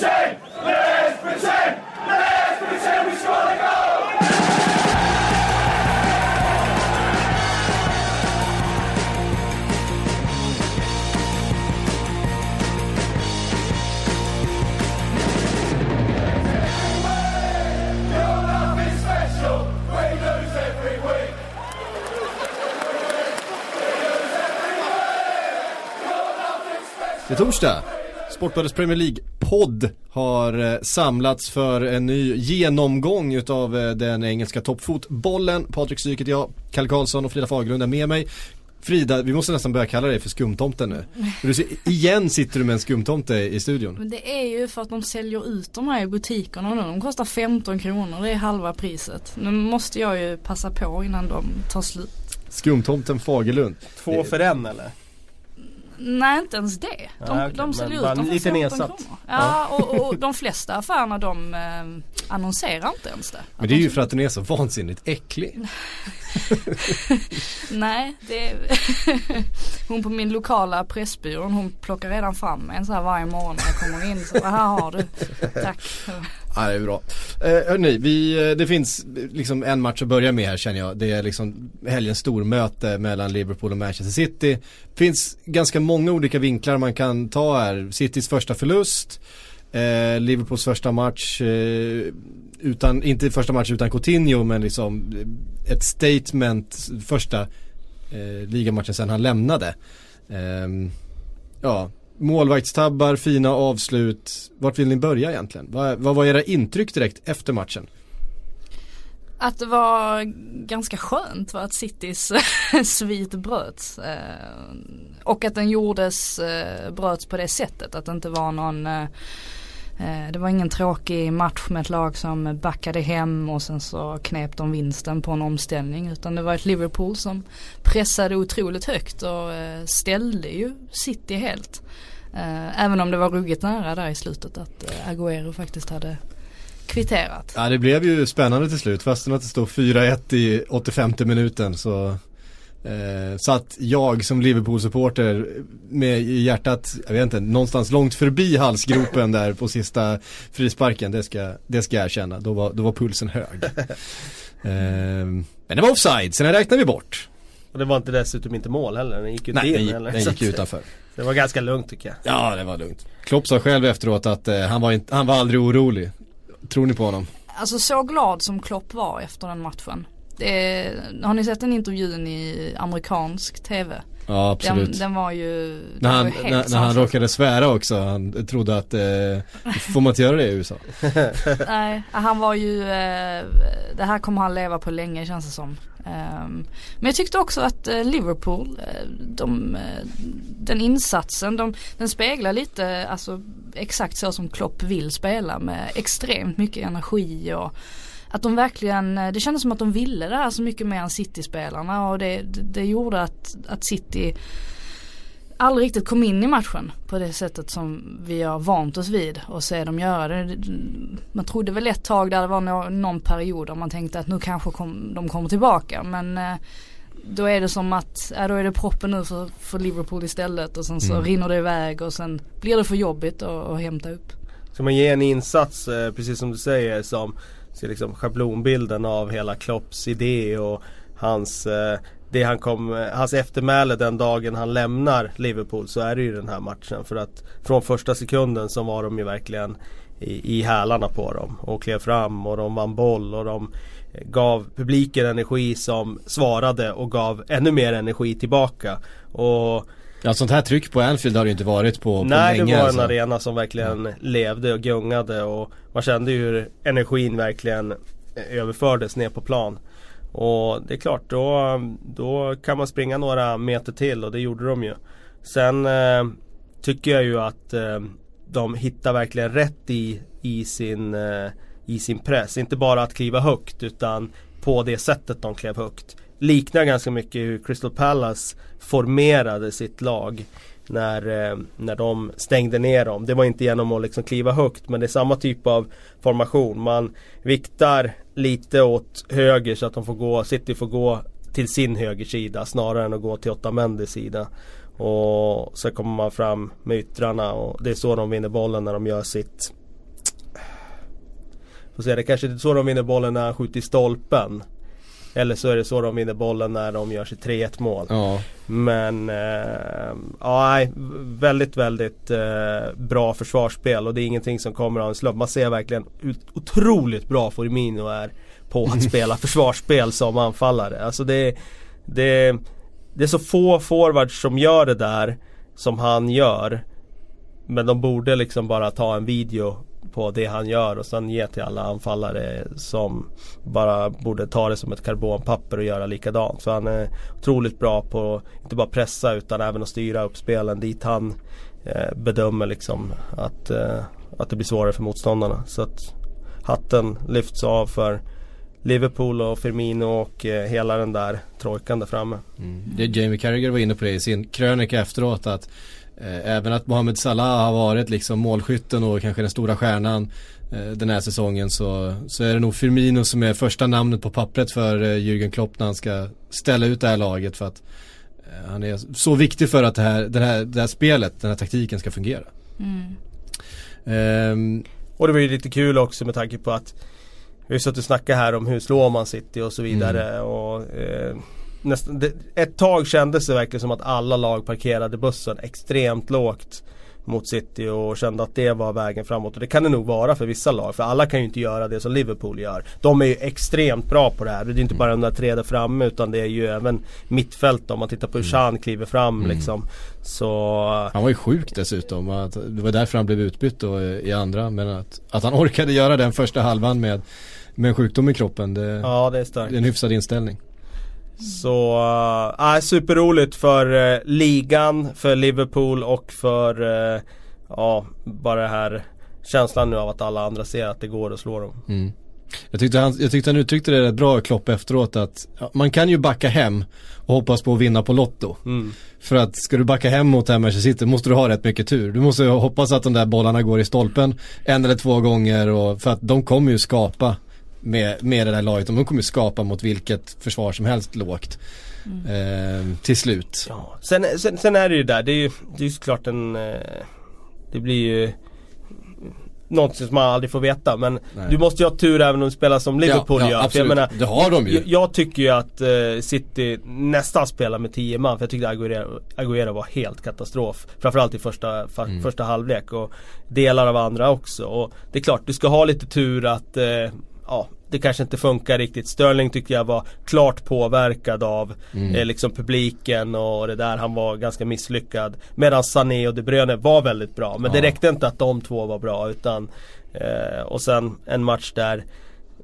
Insane! Sportbladets Premier League-podd har eh, samlats för en ny genomgång utav eh, den engelska toppfotbollen. Patrik Syk heter jag, Kalle Karlsson och Frida Fagerlund är med mig. Frida, vi måste nästan börja kalla dig för skumtomten nu. Du ser, igen sitter du med en skumtomte i studion. Men det är ju för att de säljer ut de här i butikerna nu. De kostar 15 kronor, det är halva priset. Nu måste jag ju passa på innan de tar slut. Skumtomten Fagerlund. Två för en eller? Nej inte ens det. De, Nej, okej, de säljer ut dem för lite 15 nedsatt. kronor. Ja, Och, och de flesta affärerna de eh, annonserar inte ens det. Men det är ju för att den är så vansinnigt äcklig. Nej, det är hon på min lokala pressbyrån hon plockar redan fram en så här varje morgon när jag kommer in. Så här har du. Tack. Ja det är bra. Eh, hörni, vi, eh, det finns eh, liksom en match att börja med här känner jag. Det är liksom helgens stormöte mellan Liverpool och Manchester City. Det Finns ganska många olika vinklar man kan ta här. Citys första förlust. Eh, Liverpools första match eh, utan, inte första match utan Coutinho men liksom eh, ett statement första eh, ligamatchen sen han lämnade. Eh, ja, målvaktstabbar, fina avslut. Vart vill ni börja egentligen? Vad, vad var era intryck direkt efter matchen? Att det var ganska skönt var att Citys eh, svit bröts. Eh, och att den gjordes, eh, bröts på det sättet. Att det inte var någon eh, Eh, det var ingen tråkig match med ett lag som backade hem och sen så knep de vinsten på en omställning. Utan det var ett Liverpool som pressade otroligt högt och eh, ställde ju City helt. Eh, även om det var ruggigt nära där i slutet att Aguero Agüero faktiskt hade kvitterat. Ja det blev ju spännande till slut fastän att det stod 4-1 i 85 minuten så eh, satt jag som Liverpool-supporter med hjärtat, jag vet inte, någonstans långt förbi halsgropen där på sista frisparken. Det ska, det ska jag erkänna, då var, då var pulsen hög. eh, men det var offside, sen räknar vi bort. Och det var inte dessutom inte mål heller, den gick ju Nej, inte den, in gick- eller? den Så gick att- utanför. Det var ganska lugnt tycker jag. Ja, det var lugnt. Klopp sa själv efteråt att eh, han, var inte, han var aldrig orolig. Tror ni på honom? Alltså så glad som Klopp var efter den matchen. Det, har ni sett den intervjun i amerikansk tv? Ja, absolut. Den, den var ju, När var han, ju helt när, när han råkade svära också, han trodde att, eh, får man inte göra det i USA? Nej, han var ju, eh, det här kommer han leva på länge känns det som. Ehm, men jag tyckte också att eh, Liverpool, eh, de, eh, den insatsen, de, den speglar lite alltså exakt så som Klopp vill spela med extremt mycket energi och att de verkligen, eh, det kändes som att de ville det här så mycket mer än City-spelarna och det, det, det gjorde att, att City aldrig riktigt kom in i matchen på det sättet som vi har vant oss vid och se dem göra det. Man trodde väl ett tag där det var nå- någon period där man tänkte att nu kanske kom, de kommer tillbaka men eh, då är det som att, ja, då är det proppen nu för, för Liverpool istället och sen så Mm. rinner det iväg och sen blir det för jobbigt att, att hämta upp. Ska man ge en insats, eh, precis som du säger, som ser liksom schablonbilden av hela Klopps idé och hans, eh, det han kom, hans eftermäle den dagen han lämnar Liverpool så är det ju den här matchen. För att från första sekunden så var de ju verkligen i, i hälarna på dem och klev fram och de vann boll och de gav publiken energi som svarade och gav ännu mer energi tillbaka. Och Ja sånt här tryck på Anfield har det ju inte varit på, på Nej länge det var alltså. en arena som verkligen levde och gungade och man kände ju hur energin verkligen eh, överfördes ner på plan. Och det är klart, då, då kan man springa några meter till och det gjorde de ju. Sen eh, tycker jag ju att eh, de hittar verkligen rätt i, i, sin, eh, i sin press. Inte bara att kliva högt utan på det sättet de klev högt. Liknar ganska mycket hur Crystal Palace formerade sitt lag när, eh, när de stängde ner dem. Det var inte genom att liksom kliva högt men det är samma typ av formation. Man viktar lite åt höger så att de får gå, City får gå till sin högersida snarare än att gå till Otamendes sida. Och så kommer man fram med yttrarna och det är så de vinner bollen när de gör sitt Får se, det kanske är så de vinner bollen när han skjuter i stolpen. Eller så är det så de vinner bollen när de gör sitt 3-1 mål. Ja. Men eh, ja, väldigt, väldigt eh, bra försvarsspel och det är ingenting som kommer av en slump. Man ser verkligen ut, otroligt bra Firmino är på att spela försvarsspel som anfallare. Alltså det, det, det är så få forwards som gör det där som han gör. Men de borde liksom bara ta en video på det han gör och sen ge till alla anfallare som bara borde ta det som ett karbonpapper och göra likadant. Så han är otroligt bra på inte bara pressa utan även att styra upp spelen dit han eh, bedömer liksom att, eh, att det blir svårare för motståndarna. Så att hatten lyfts av för Liverpool och Firmino och eh, hela den där trojkan där framme. Mm. Det Jamie Carragher var inne på det i sin krönika efteråt att även att Mohamed Salah har varit liksom målskytten och kanske den stora stjärnan eh, den här säsongen så, så är det nog Firmino som är första namnet på pappret för eh, Jürgen Klopp när han ska ställa ut det här laget för att eh, han är så viktig för att det här, det, här, det här spelet, den här taktiken ska fungera. Mm. Ehm, Och det var ju lite kul också med tanke på att vi har suttit och snackat här om hur slår man City och så vidare. Och, eh, nästan, det, ett tag kändes det verkligen som att alla lag parkerade bussen extremt lågt mot City och kände att det var vägen framåt. Och det kan det nog vara för vissa lag. För alla kan ju inte göra det som Liverpool gör. De är ju extremt bra på det här. Det är inte bara de där tre där framme utan det är ju även mittfält om man tittar på hur Chan kliver fram liksom. Så han var ju sjuk dessutom. Att, det var därför han blev utbytt då i andra. Men att, att han orkade göra den första halvan med, med sjukdom i kroppen. Det, ja det är starkt. det är en hyfsad inställning. Så, äh, superroligt för äh, ligan, för Liverpool och för äh, Ja, bara det här känslan nu av att alla andra ser att det går att slå dem. Mm. Jag, tyckte han, jag tyckte han uttryckte det rätt bra Klopp efteråt att ja, man kan ju backa hem och hoppas på att vinna på Lotto. Mm. För att ska du backa hem mot det här Manchester City måste du ha rätt mycket tur. Du måste hoppas att de där bollarna går i stolpen en eller två gånger och för att de kommer ju skapa med, med det där laget. De kommer ju skapa mot vilket försvar som helst lågt. Eh, till slut. Ja. Sen, sen, sen är det ju där, det är ju, det är ju såklart en eh, Det blir ju Något som man aldrig får veta men Nej. du måste ju ha tur även om du spelar som Liverpool Ja, ja, gör. För absolut. Jag menar, Det har de ju. Jag, jag tycker ju att eh, City nästan spelar med 10 man för jag tyckte Aguero, Aguero var helt katastrof. Framförallt i första, fa, Mm. första halvlek och delar av andra också. Och det är klart, du ska ha lite tur att eh, ja, det kanske inte funkar riktigt. Sterling tycker jag var klart påverkad av Mm. eh, liksom publiken och det där. Han var ganska misslyckad. Medan Sané och De Bruyne var väldigt bra. Men det Ja. räckte inte att de två var bra utan eh, Och sen en match där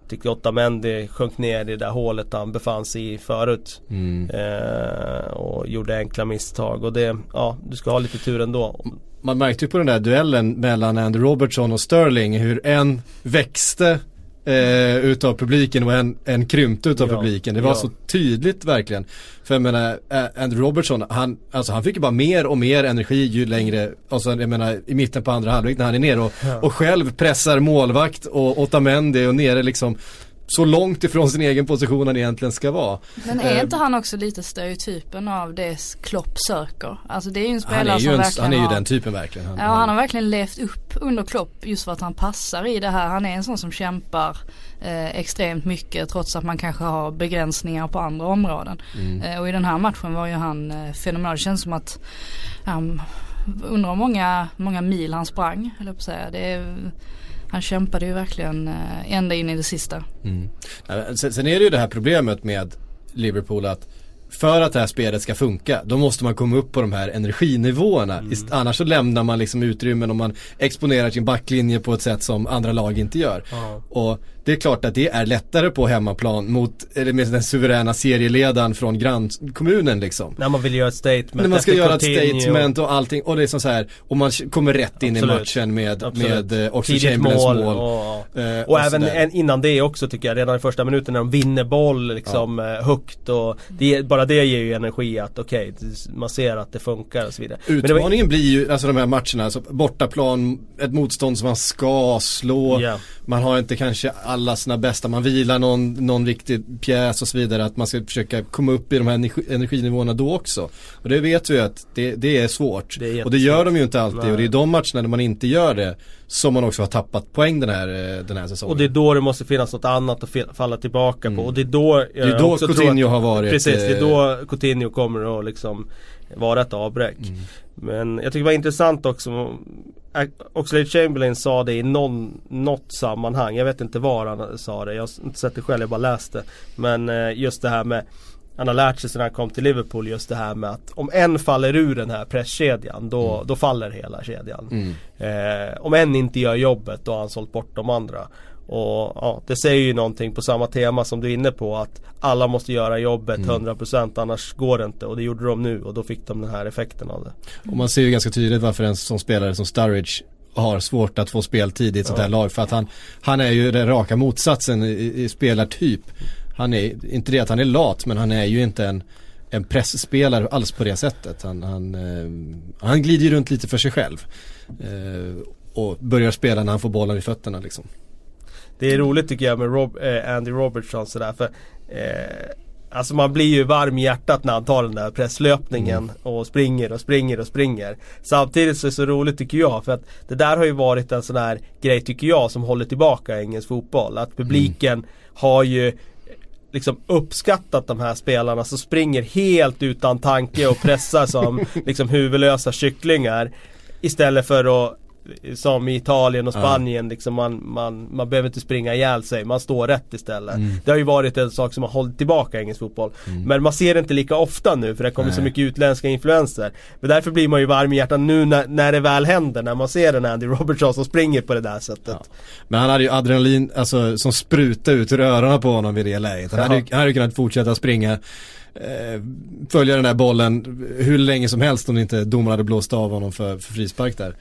Tyckte Otamendi sjönk ner i det där hålet han befann sig i förut. Mm. Eh, och gjorde enkla misstag och det, ja du ska ha lite tur ändå. Man märkte ju på den där duellen mellan Andy Robertson och Sterling hur en växte eh, utav publiken och en, en krympte utav Ja, publiken. Det var ja. så tydligt verkligen. För jag menar, eh, Andy Robertson, han, alltså han fick ju bara mer och mer energi ju längre, alltså jag menar i mitten på andra halvlek när han är nere och, och själv pressar målvakt och Otamendi och nere liksom så långt ifrån sin egen position han egentligen ska vara. Men Eh, är inte han också lite stereotypen av det Klopp söker? Alltså det är ju en Han spelare är ju, som en, verkligen han är ju har den typen verkligen. Han, Ja han har verkligen levt upp under Klopp just för att han passar i det här. Han är en sån som kämpar eh, extremt mycket trots att man kanske har begränsningar på andra områden. Mm. Eh, och i den här matchen var ju han eh, fenomenal. Det känns som att um, undrar hur många, många mil han sprang, höll jag på att säga. Det är, han kämpade ju verkligen eh, ända in i det sista. Mm. Sen, är det ju det här problemet med Liverpool att för att det här spelet ska funka, då måste man komma upp på de här energinivåerna. Ist- Annars så lämnar man liksom utrymmen om man exponerar sin backlinje på ett sätt som andra lag inte gör. Ja. Och det är klart att det är lättare på hemmaplan mot, eller med den suveräna serieledaren från grannkommunen liksom. När man vill göra ett statement. När man ska göra ett statement och allting och det är som så här och man kommer rätt in Absolut. i matchen med, Absolut. med eh, Oxlade Tidigt mål. mål. Och, eh, och även sådär. en, innan det också tycker jag, redan i första minuten när de vinner boll liksom eh, högt och det, Bara det ger ju energi att okej, okay, man ser att det funkar och så vidare. Utmaningen var... blir ju, alltså de här matcherna, alltså bortaplan, ett motstånd som man ska slå. Yeah. Man har inte kanske alla sina bästa, man vilar någon, någon viktig pjäs och så vidare. Att man ska försöka komma upp i de här energi, energinivåerna då också. Och det vet vi ju att det, det är svårt. Det är och det gör de ju inte alltid. Nej. Och det är de matcherna när man inte gör det som man också har tappat poäng den här, den här säsongen. Och det är då det måste finnas något annat att falla tillbaka mm. på. Och det är då Det är då Coutinho har varit Precis, det är då eh, Coutinho kommer att liksom vara ett avbräck. Mm. Men jag tycker det var intressant också Oxlade Chamberlain sa det i någon, något sammanhang. Jag vet inte var han sa det. Jag har inte sett det själv, jag bara läste. Men eh, just det här med han har lärt sig sedan han kom till Liverpool just det här med att om en faller ur den här presskedjan då, mm. då faller hela kedjan. Mm. Eh, om en inte gör jobbet då har han sålt bort de andra. Och ja, det säger ju någonting på samma tema som du är inne på att alla måste göra jobbet mm. 100% annars går det inte och det gjorde de nu och då fick de den här effekten av det. Och man ser ju ganska tydligt varför en sån spelare som Sturridge har svårt att få speltid i ett ja. sånt här lag för att han, han är ju den raka motsatsen i, i spelartyp. Han är, inte det att han är lat men han är ju inte en, en pressspelare alls på det sättet. Han, han, eh, han glider ju runt lite för sig själv. Eh, och börjar spela när han får bollen i fötterna liksom. Det är roligt tycker jag med Rob, eh, Andy Robertson sådär för eh, Alltså man blir ju varm i hjärtat när han tar den där presslöpningen mm. och springer och springer och springer. Samtidigt så är det så roligt tycker jag för att det där har ju varit en sån här grej tycker jag som håller tillbaka engelsk fotboll. Att publiken mm. har ju liksom uppskattat de här spelarna som springer helt utan tanke och pressar som liksom huvudlösa kycklingar. Istället för att som i Italien och Spanien ja. liksom man, man, man behöver inte springa ihjäl sig, man står rätt istället. Mm. Det har ju varit en sak som har hållit tillbaka engelsk fotboll. Mm. Men man ser det inte lika ofta nu för det kommer Nej. så mycket utländska influenser. Men därför blir man ju varm i hjärtat nu när, när det väl händer, när man ser den Andy Robertson som springer på det där sättet. Ja. Men han hade ju adrenalin, alltså som sprutade ut ur öronen på honom vid det läget. Han, hade, han hade kunnat fortsätta springa följa den där bollen hur länge som helst om inte domaren hade blåst av honom för, för frispark där.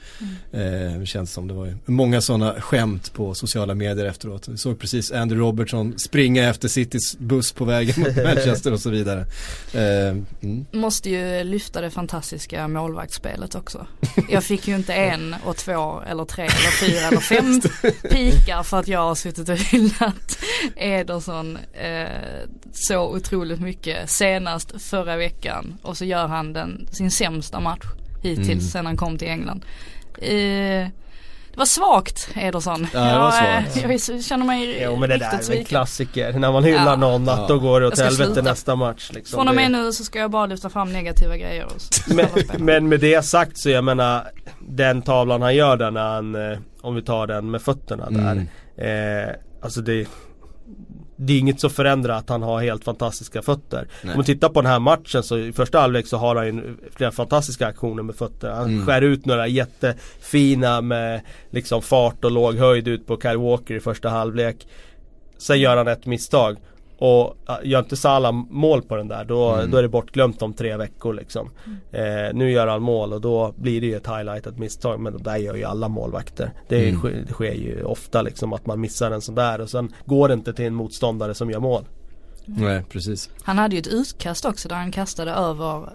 Mm. Eh, känns som det var ju många sådana skämt på sociala medier efteråt. Vi såg precis Andy Robertson springa efter Citys buss på vägen mot Manchester och så vidare. Eh, mm. Måste ju lyfta det fantastiska målvaktsspelet också. Jag fick ju inte en och två eller tre eller fyra eller fem pikar för att jag har suttit och hyllat Ederson eh, så otroligt mycket senast förra veckan och så gör han den, sin sämsta match hittills mm. sen han kom till England. Eh, det var svagt Ederson. Ja, det var svagt. Jag, jag känner mig Jo men det där är en klassiker. När man hyllar ja. någon att ja. då går det åt helvete sluta. nästa match. Liksom. Från och med nu så ska jag bara lyfta fram negativa grejer. men, men med det sagt så jag menar den tavlan han gör där när han, eh, om vi tar den med fötterna mm. där. Eh, alltså det det är inget som förändrar att han har helt fantastiska fötter. Nej. Om man tittar på den här matchen så i första halvlek så har han flera fantastiska aktioner med fötter. Han mm. skär ut några jättefina med liksom fart och låg höjd ut på Kyle Walker i första halvlek. Sen gör han ett misstag. Och gör inte Salah mål på den där då, mm. då är det bortglömt om tre veckor liksom. Mm. Eh, nu gör han mål och då blir det ju ett highlightat misstag men det där gör ju alla målvakter. Det, mm. sker, det sker ju ofta liksom att man missar en sån där och sen går det inte till en motståndare som gör mål. Nej precis. Han hade ju ett utkast också där han kastade över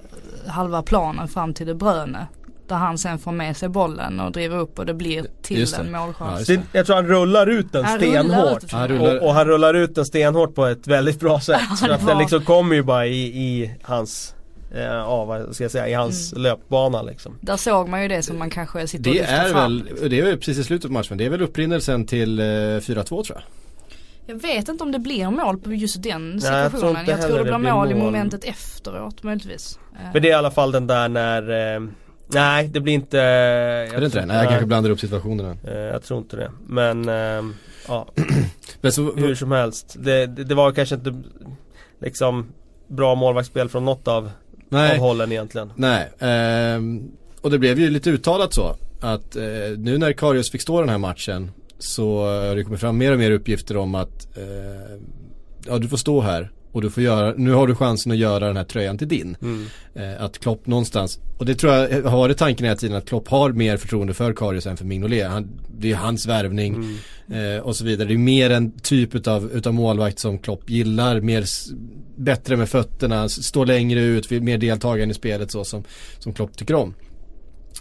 halva planen fram till det Bröne. Där han sen får med sig bollen och driver upp och det blir till en målchans. Ja, jag tror han rullar ut den han stenhårt. Ut. Han rullar... och, och, han rullar ut den stenhårt på ett väldigt bra sätt. Ja, för att den liksom kommer ju bara i, i hans eh, ja vad ska jag säga, i hans mm. löpbana liksom. Där såg man ju det som man kanske sitter det och är fram. väl, Det är väl precis i slutet på matchen, det är väl upprinnelsen till eh, 4-2 tror jag. Jag vet inte om det blir mål på just den situationen. Nej, jag tror, jag tror det blir mål, mål i momentet efteråt möjligtvis. Men det är i alla fall den där när eh, Nej det blir inte Är det inte det? Nej jag kanske blandar upp situationerna. Eh, Jag tror inte det. Men äh, ja. Men så, Hur som helst det, det, det, var kanske inte Liksom Bra målvaktsspel från något av Nej. Av hållen egentligen. Nej eh, Och det blev ju lite uttalat så Att eh, nu när Karius fick stå den här matchen Så har det kommit fram mer och mer uppgifter om att eh, Ja du får stå här och du får göra, nu har du chansen att göra den här tröjan till din. Mm. Eh, att Klopp någonstans, och det tror jag har varit tanken hela tiden att Klopp har mer förtroende för Karius än för Mignolet. Han, det är hans värvning Mm. eh, och så vidare. Det är mer en typ utav, utav målvakt som Klopp gillar, mer bättre med fötterna, står längre ut, mer deltagande i spelet så som, som Klopp tycker om.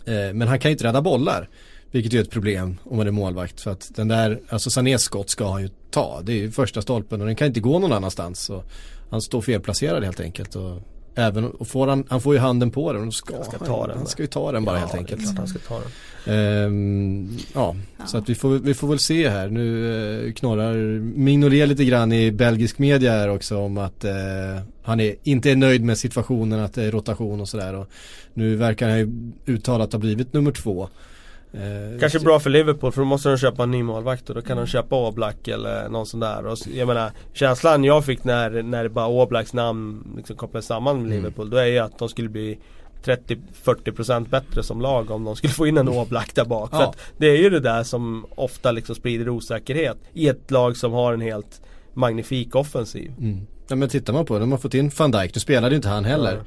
Eh, men han kan ju inte rädda bollar. Vilket är ett problem om man är målvakt. För att den där, alltså Sanés skott ska han ju ta. Det är ju första stolpen och den kan inte gå någon annanstans. Så han står felplacerad helt enkelt. Och även, och får han, han får ju handen på den och ska, Han ska han, ta den han ska ju ta den bara helt Ja, är enkelt. Han ska ta den. Ehm, ja, så att vi får, vi får väl se här. Nu eh, knorrar Mignolet lite grann i belgisk media här också om att eh, han är, inte är nöjd med situationen, att det är rotation och sådär. Och nu verkar han ju uttalat ha blivit nummer två. Eh, Kanske bra för Liverpool för då måste de köpa en ny målvakt och då kan de köpa Oblak eller någon sån där. Och jag menar känslan jag fick när, när bara Oblaks namn liksom kopplades samman med Mm. Liverpool. Då är ju att de skulle bli 30-40% bättre som lag om de skulle få in en Oblak där bak. Ja. det är ju det där som ofta liksom sprider osäkerhet i ett lag som har en helt magnifik offensiv. Mm. Ja men tittar man på det, de har fått in van Dijk, nu spelade ju inte han heller.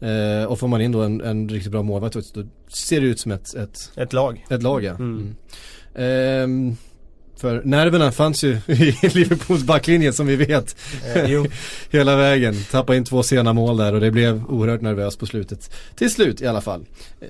Eh, och får man in då en, en riktigt bra målvakt då ser det ut som ett, ett, Ett lag. ett lag ja. Mm. Mm. Ehm, för nerverna fanns ju i Liverpools backlinje som vi vet. Eh. Hela vägen, tappade in två sena mål där och det blev oerhört nervöst på slutet. Till slut i alla fall.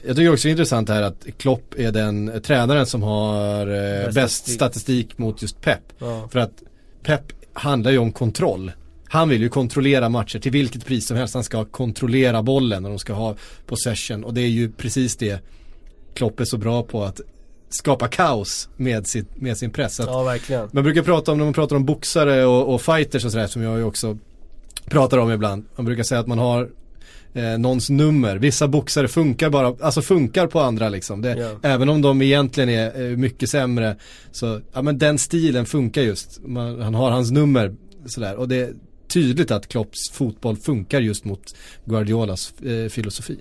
Jag tycker också det är intressant här att Klopp är den tränaren som har eh, Bäst bäst statistik. statistik mot just Pep. Ja. För att Pep handlar ju om kontroll. Han vill ju kontrollera matcher till vilket pris som helst. Han ska kontrollera bollen och de ska ha possession. Och det är ju precis det Klopp är så bra på att skapa kaos med, sitt, med sin press. Att ja verkligen. man brukar prata om, när man pratar om boxare och, och fighters och sådär som jag ju också pratar om ibland. Man brukar säga att man har eh, någons nummer. Vissa boxare funkar bara, alltså funkar på andra liksom. Det, Ja. Även om de egentligen är eh, mycket sämre. Så, ja men den stilen funkar just. Man, han har hans nummer sådär. Och det tydligt att Klopps fotboll funkar just mot Guardiolas eh, filosofi.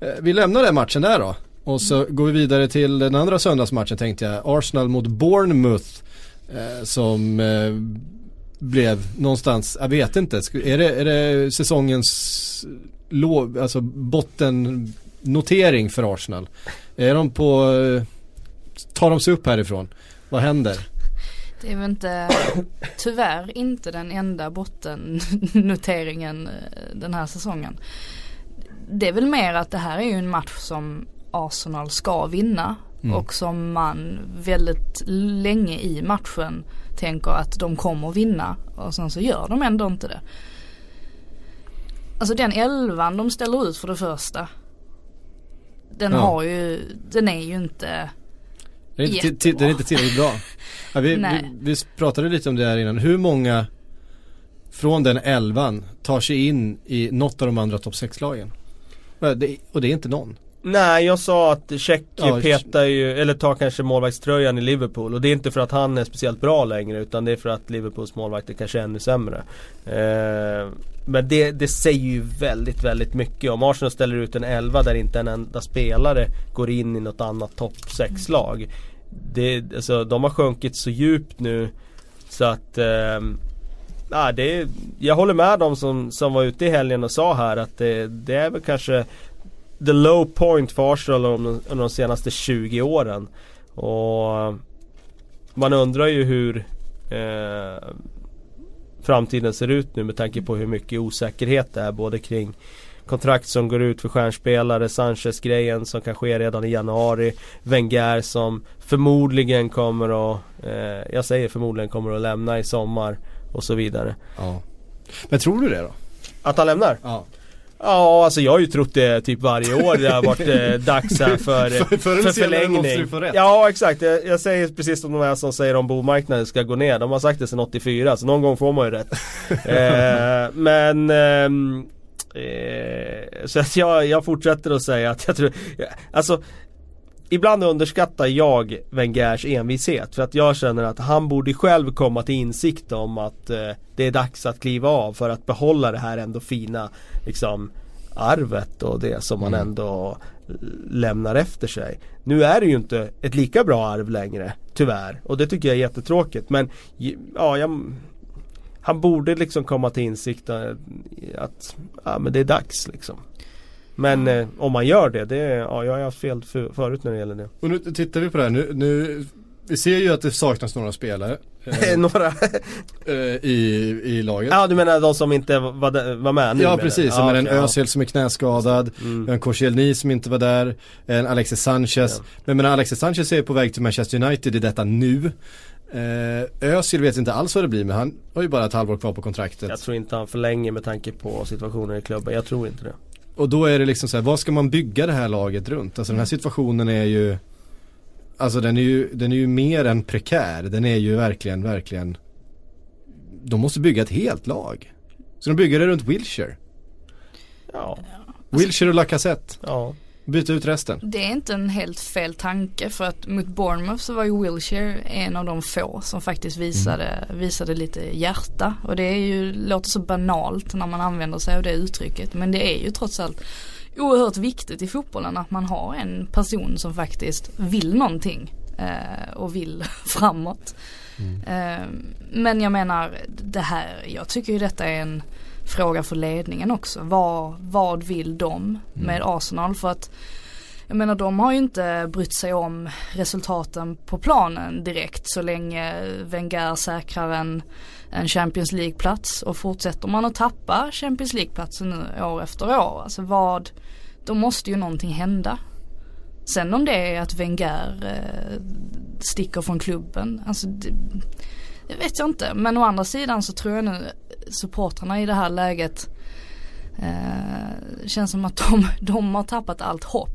Eh, vi lämnar den matchen där då. Och så går vi vidare till den andra söndagsmatchen tänkte jag. Arsenal mot Bournemouth. Eh, som eh, blev någonstans, jag vet inte. Är det, är det säsongens låg, alltså bottennotering för Arsenal? Är de på, eh, tar de sig upp härifrån? Vad händer? Det är väl inte, tyvärr inte den enda bottennoteringen eh, den här säsongen. Det är väl mer att det här är ju en match som Arsenal ska vinna Mm. och som man väldigt länge i matchen tänker att de kommer vinna och sen så gör de ändå inte det. Alltså den elvan de ställer ut för det första. Den Ja. har ju, den är ju inte Den är inte, ti- ti- Jättebra. den är inte tillräckligt bra. Ja, vi, vi, vi pratade lite om det här innan. Hur många från den elvan tar sig in i något av de andra topp 6-lagen? Ja, det- Och det är inte någon. Nej jag sa att Check Ja, petar ju, eller tar kanske målvaktströjan i Liverpool och det är inte för att han är speciellt bra längre utan det är för att Liverpools målvakter kanske är ännu sämre. Eh, men det, det säger ju väldigt, väldigt mycket. Om Arsenal ställer ut en 11 där inte en enda spelare går in i något annat topp 6-lag. Det, alltså, de har sjunkit så djupt nu så att eh, Ja, det är, jag håller med dem som, som var ute i helgen och sa här att det, det är väl kanske the low point för Arsenal under, de senaste 20 åren. Och man undrar ju hur eh, framtiden ser ut nu med tanke på hur mycket osäkerhet det är både kring kontrakt som går ut för stjärnspelare, Sanchez-grejen som kan ske redan i januari, Wenger som förmodligen kommer att, eh, jag säger förmodligen kommer att lämna i sommar och så vidare. Ja. Men tror du det då? Att han lämnar? Ja. Ja, alltså jag har ju trott det typ varje år det har varit eh, dags här för, För- för förlängning. rätt. Ja, exakt. Jag, jag säger precis som de här som säger om bomarknaden ska gå ner. De har sagt det sedan 84, så någon gång får man ju rätt. eh, men ehm, eh, Så att jag, jag fortsätter att säga att jag tror, alltså Ibland underskattar jag Wengers envishet för att jag känner att han borde själv komma till insikt om att eh, det är dags att kliva av för att behålla det här ändå fina liksom arvet och det som man Mm. ändå lämnar efter sig. Nu är det ju inte ett lika bra arv längre, tyvärr. Och det tycker jag är jättetråkigt. Men ja, jag, han borde liksom komma till insikt att ja, men det är dags liksom. Men eh, om man gör det, det ja, jag har haft fel för, förut när det gäller det. Och nu tittar vi på det här. Nu, nu, vi ser ju att det saknas några spelare. Eh, några? eh, i, I laget. Ja du menar de som inte var, var med nu? Ja precis, ja, men en Özil som är knäskadad, mm. en Koscielny som inte var där, en Alexis Sanchez. Ja. Men menar Alexis Sanchez är på väg till Manchester United i detta nu. Eh, Özil vet inte alls vad det blir men han har ju bara ett halvår kvar på kontraktet. Jag tror inte han förlänger med tanke på situationen i klubben. Jag tror inte det. Och då är det liksom så här, vad ska man bygga det här laget runt? Alltså den här situationen är ju Alltså den är ju, den är ju mer än prekär. Den är ju verkligen, verkligen De måste bygga ett helt lag. Så de bygger det runt Wilshire. Ja. Wilshire och Lacazette. Ja. Byta ut resten. Det är inte en helt fel tanke för att mot Bournemouth så var ju Wilshire en av de få som faktiskt visade, mm. visade lite hjärta. Och det är ju, låter så banalt när man använder sig av det uttrycket men det är ju trots allt oerhört viktigt i fotbollen att man har en person som faktiskt vill någonting eh, och vill framåt. Mm. Eh, men jag menar det här, jag tycker ju detta är en fråga för ledningen också. Vad, vad vill de med mm. Arsenal? För att jag menar de har ju inte brytt sig om resultaten på planen direkt så länge Wenger säkrar en, en Champions League-plats och fortsätter man att tappa Champions League-platsen nu år efter år. Alltså vad, då måste ju någonting hända. Sen om det är att Wenger eh, sticker från klubben, alltså det, det, vet jag inte. Men å andra sidan så tror jag nu supportrarna i det här läget eh, känns som att de, de har tappat allt hopp.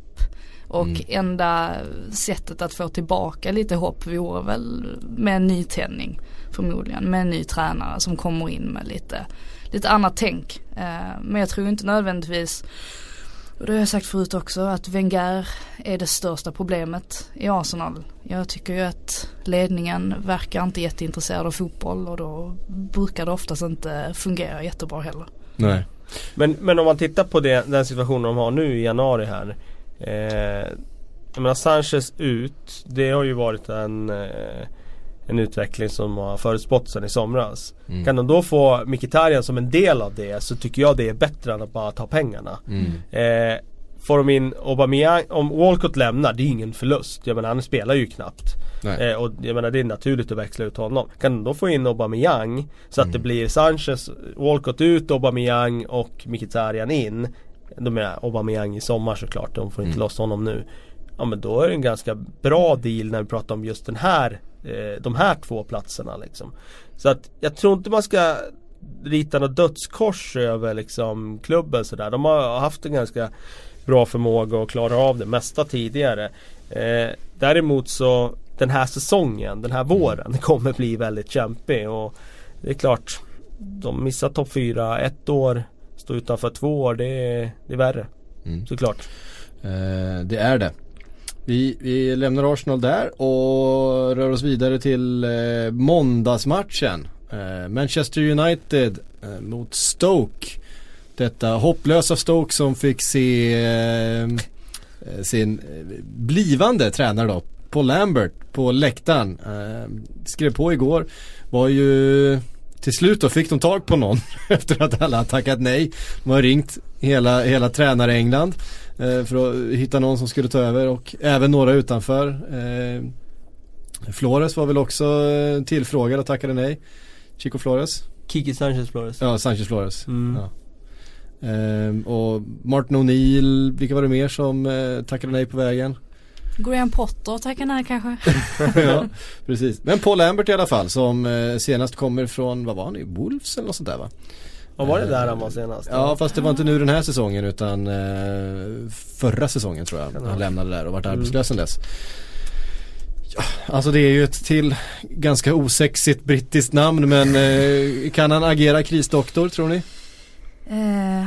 Och mm. enda sättet att få tillbaka lite hopp vore väl med en nytändning förmodligen. Med en ny tränare som kommer in med lite, lite annat tänk. Eh, men jag tror inte nödvändigtvis och det har jag sagt förut också att Wenger är det största problemet i Arsenal. Jag tycker ju att ledningen verkar inte jätteintresserad av fotboll och då brukar det oftast inte fungera jättebra heller. Nej. Men, men om man tittar på det, den situationen de har nu i januari här. Eh, jag menar Sanchez ut, det har ju varit en eh, en utveckling som har förutspått sedan i somras. Mm. Kan de då få Mkhitaryan som en del av det så tycker jag det är bättre än att bara ta pengarna. Mm. Eh, får de in Aubameyang, om Walcott lämnar, det är ingen förlust. Jag menar han spelar ju knappt. Eh, och jag menar det är naturligt att växla ut honom. Kan de då få in Aubameyang så att mm. det blir Sanchez, Walcott ut, Aubameyang och Mkhitaryan in. De menar Aubameyang i sommar såklart, de får inte mm. loss honom nu. Ja men då är det en ganska bra deal när vi pratar om just den här eh, de här två platserna liksom. Så att jag tror inte man ska rita något dödskors över liksom klubben sådär. De har haft en ganska bra förmåga att klara av det mesta tidigare. Eh, däremot så den här säsongen, den här våren kommer bli väldigt kämpig och det är klart de missar topp 4 ett år, stå utanför två år, det är, det är värre. Mm. Såklart. Eh, det är det. Vi, vi lämnar Arsenal där och rör oss vidare till eh, måndagsmatchen. Eh, Manchester United eh, mot Stoke. Detta hopplösa Stoke som fick se eh, eh sin eh, blivande tränare då, Paul Lambert på läktaren. Eh, skrev på igår. Var ju till slut då fick de tag på någon efter att alla tackat nej. De har ringt hela, hela tränare England. Eh, för att hitta någon som skulle ta över och även några utanför. Eh, Flores var väl också eh, tillfrågad och tackade nej. Chico Flores. Kiki Sanchez Flores. Ja, Sanchez Flores. Mm. Ja. Ehm, och Martin O'Neill, vilka var det mer som eh, tackade nej på vägen? Graham Potter tackade nej kanske. ja, precis. Men Paul Lambert i alla fall som eh, senast kommer från, vad var han i? Wolves eller något sånt där va? Vad var det där han var senast? Ja fast det var inte nu den här säsongen utan eh, förra säsongen tror jag. Han lämnade där och varit mm. arbetslös sen dess. Ja, alltså det är ju ett till ganska osexigt brittiskt namn men eh, kan han agera krisdoktor tror ni? Eh,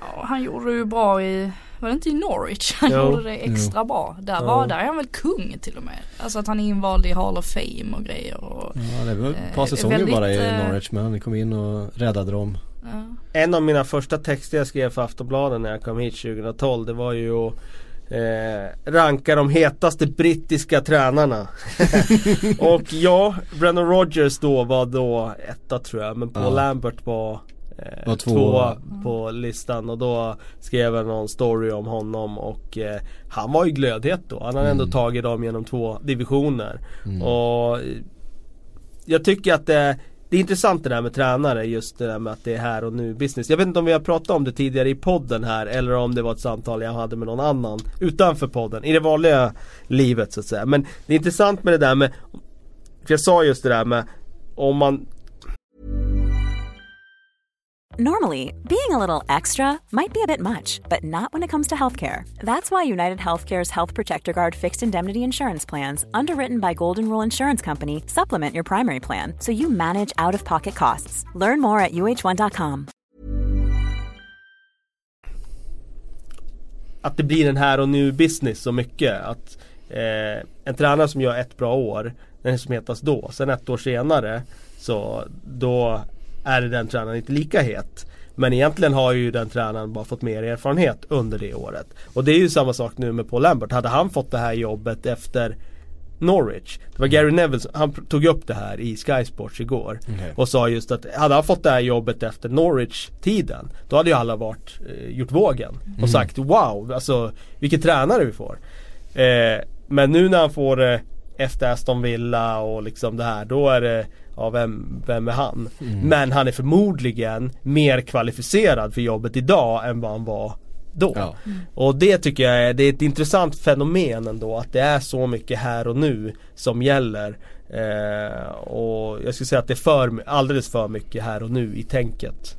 ja, han gjorde det ju bra i var det inte i Norwich han jo. gjorde det extra jo. bra? Där var där är han väl kung till och med. Alltså att han är invald i Hall of Fame och grejer och, Ja det var ett par eh, säsonger väldigt, bara i eh, Norwich men han kom in och räddade dem. Ja. En av mina första texter jag skrev för Aftonbladet när jag kom hit 2012 det var ju att eh, ranka de hetaste brittiska tränarna. och ja, Brendan Rodgers då var då etta tror jag men Paul Ja. Lambert var eh, två. på listan och då skrev jag någon story om honom och eh, han var ju glödhet då. Han ändå Mm. tagit dem genom två divisioner. Mm. Och eh, jag tycker att det, det är intressant det där med tränare just det där med att det är här och nu business. Jag vet inte om vi har pratat om det tidigare i podden här eller om det var ett samtal jag hade med någon annan utanför podden. I det vanliga livet så att säga. Men det är intressant med det där med För jag sa just det där med om man Normally, being a little extra might be a bit much, but not when it comes to healthcare. That's why United Healthcare's Health Protector Guard fixed indemnity insurance plans, underwritten by Golden Rule Insurance Company, supplement your primary plan so you manage out of pocket costs. Learn more at uh1.com. att det blir en här och nu business så mycket. Att eh, en tränare som gör ett bra år, den är som hetas då. Sen ett år senare så då är den tränaren inte lika het. Men egentligen har ju den tränaren bara fått mer erfarenhet under det året. Och det är ju samma sak nu med Paul Lambert. Hade han fått det här jobbet efter Norwich. Det var Gary Neville, han tog upp det här i Sky Sports igår. Okej. Och sa just att hade han fått det här jobbet efter Norwich-tiden Då hade ju alla varit, eh, gjort vågen och sagt wow, alltså vilken tränare vi får. Eh, men nu när han får det efter Aston Villa och liksom det här då är det Ja vem, vem är han? Men han är förmodligen mer kvalificerad för jobbet idag än vad han var då. Ja. Och det tycker jag är, det är ett intressant fenomen ändå att det är så mycket här och nu som gäller. Eh, och jag skulle säga att det är för, alldeles för mycket här och nu i tänket.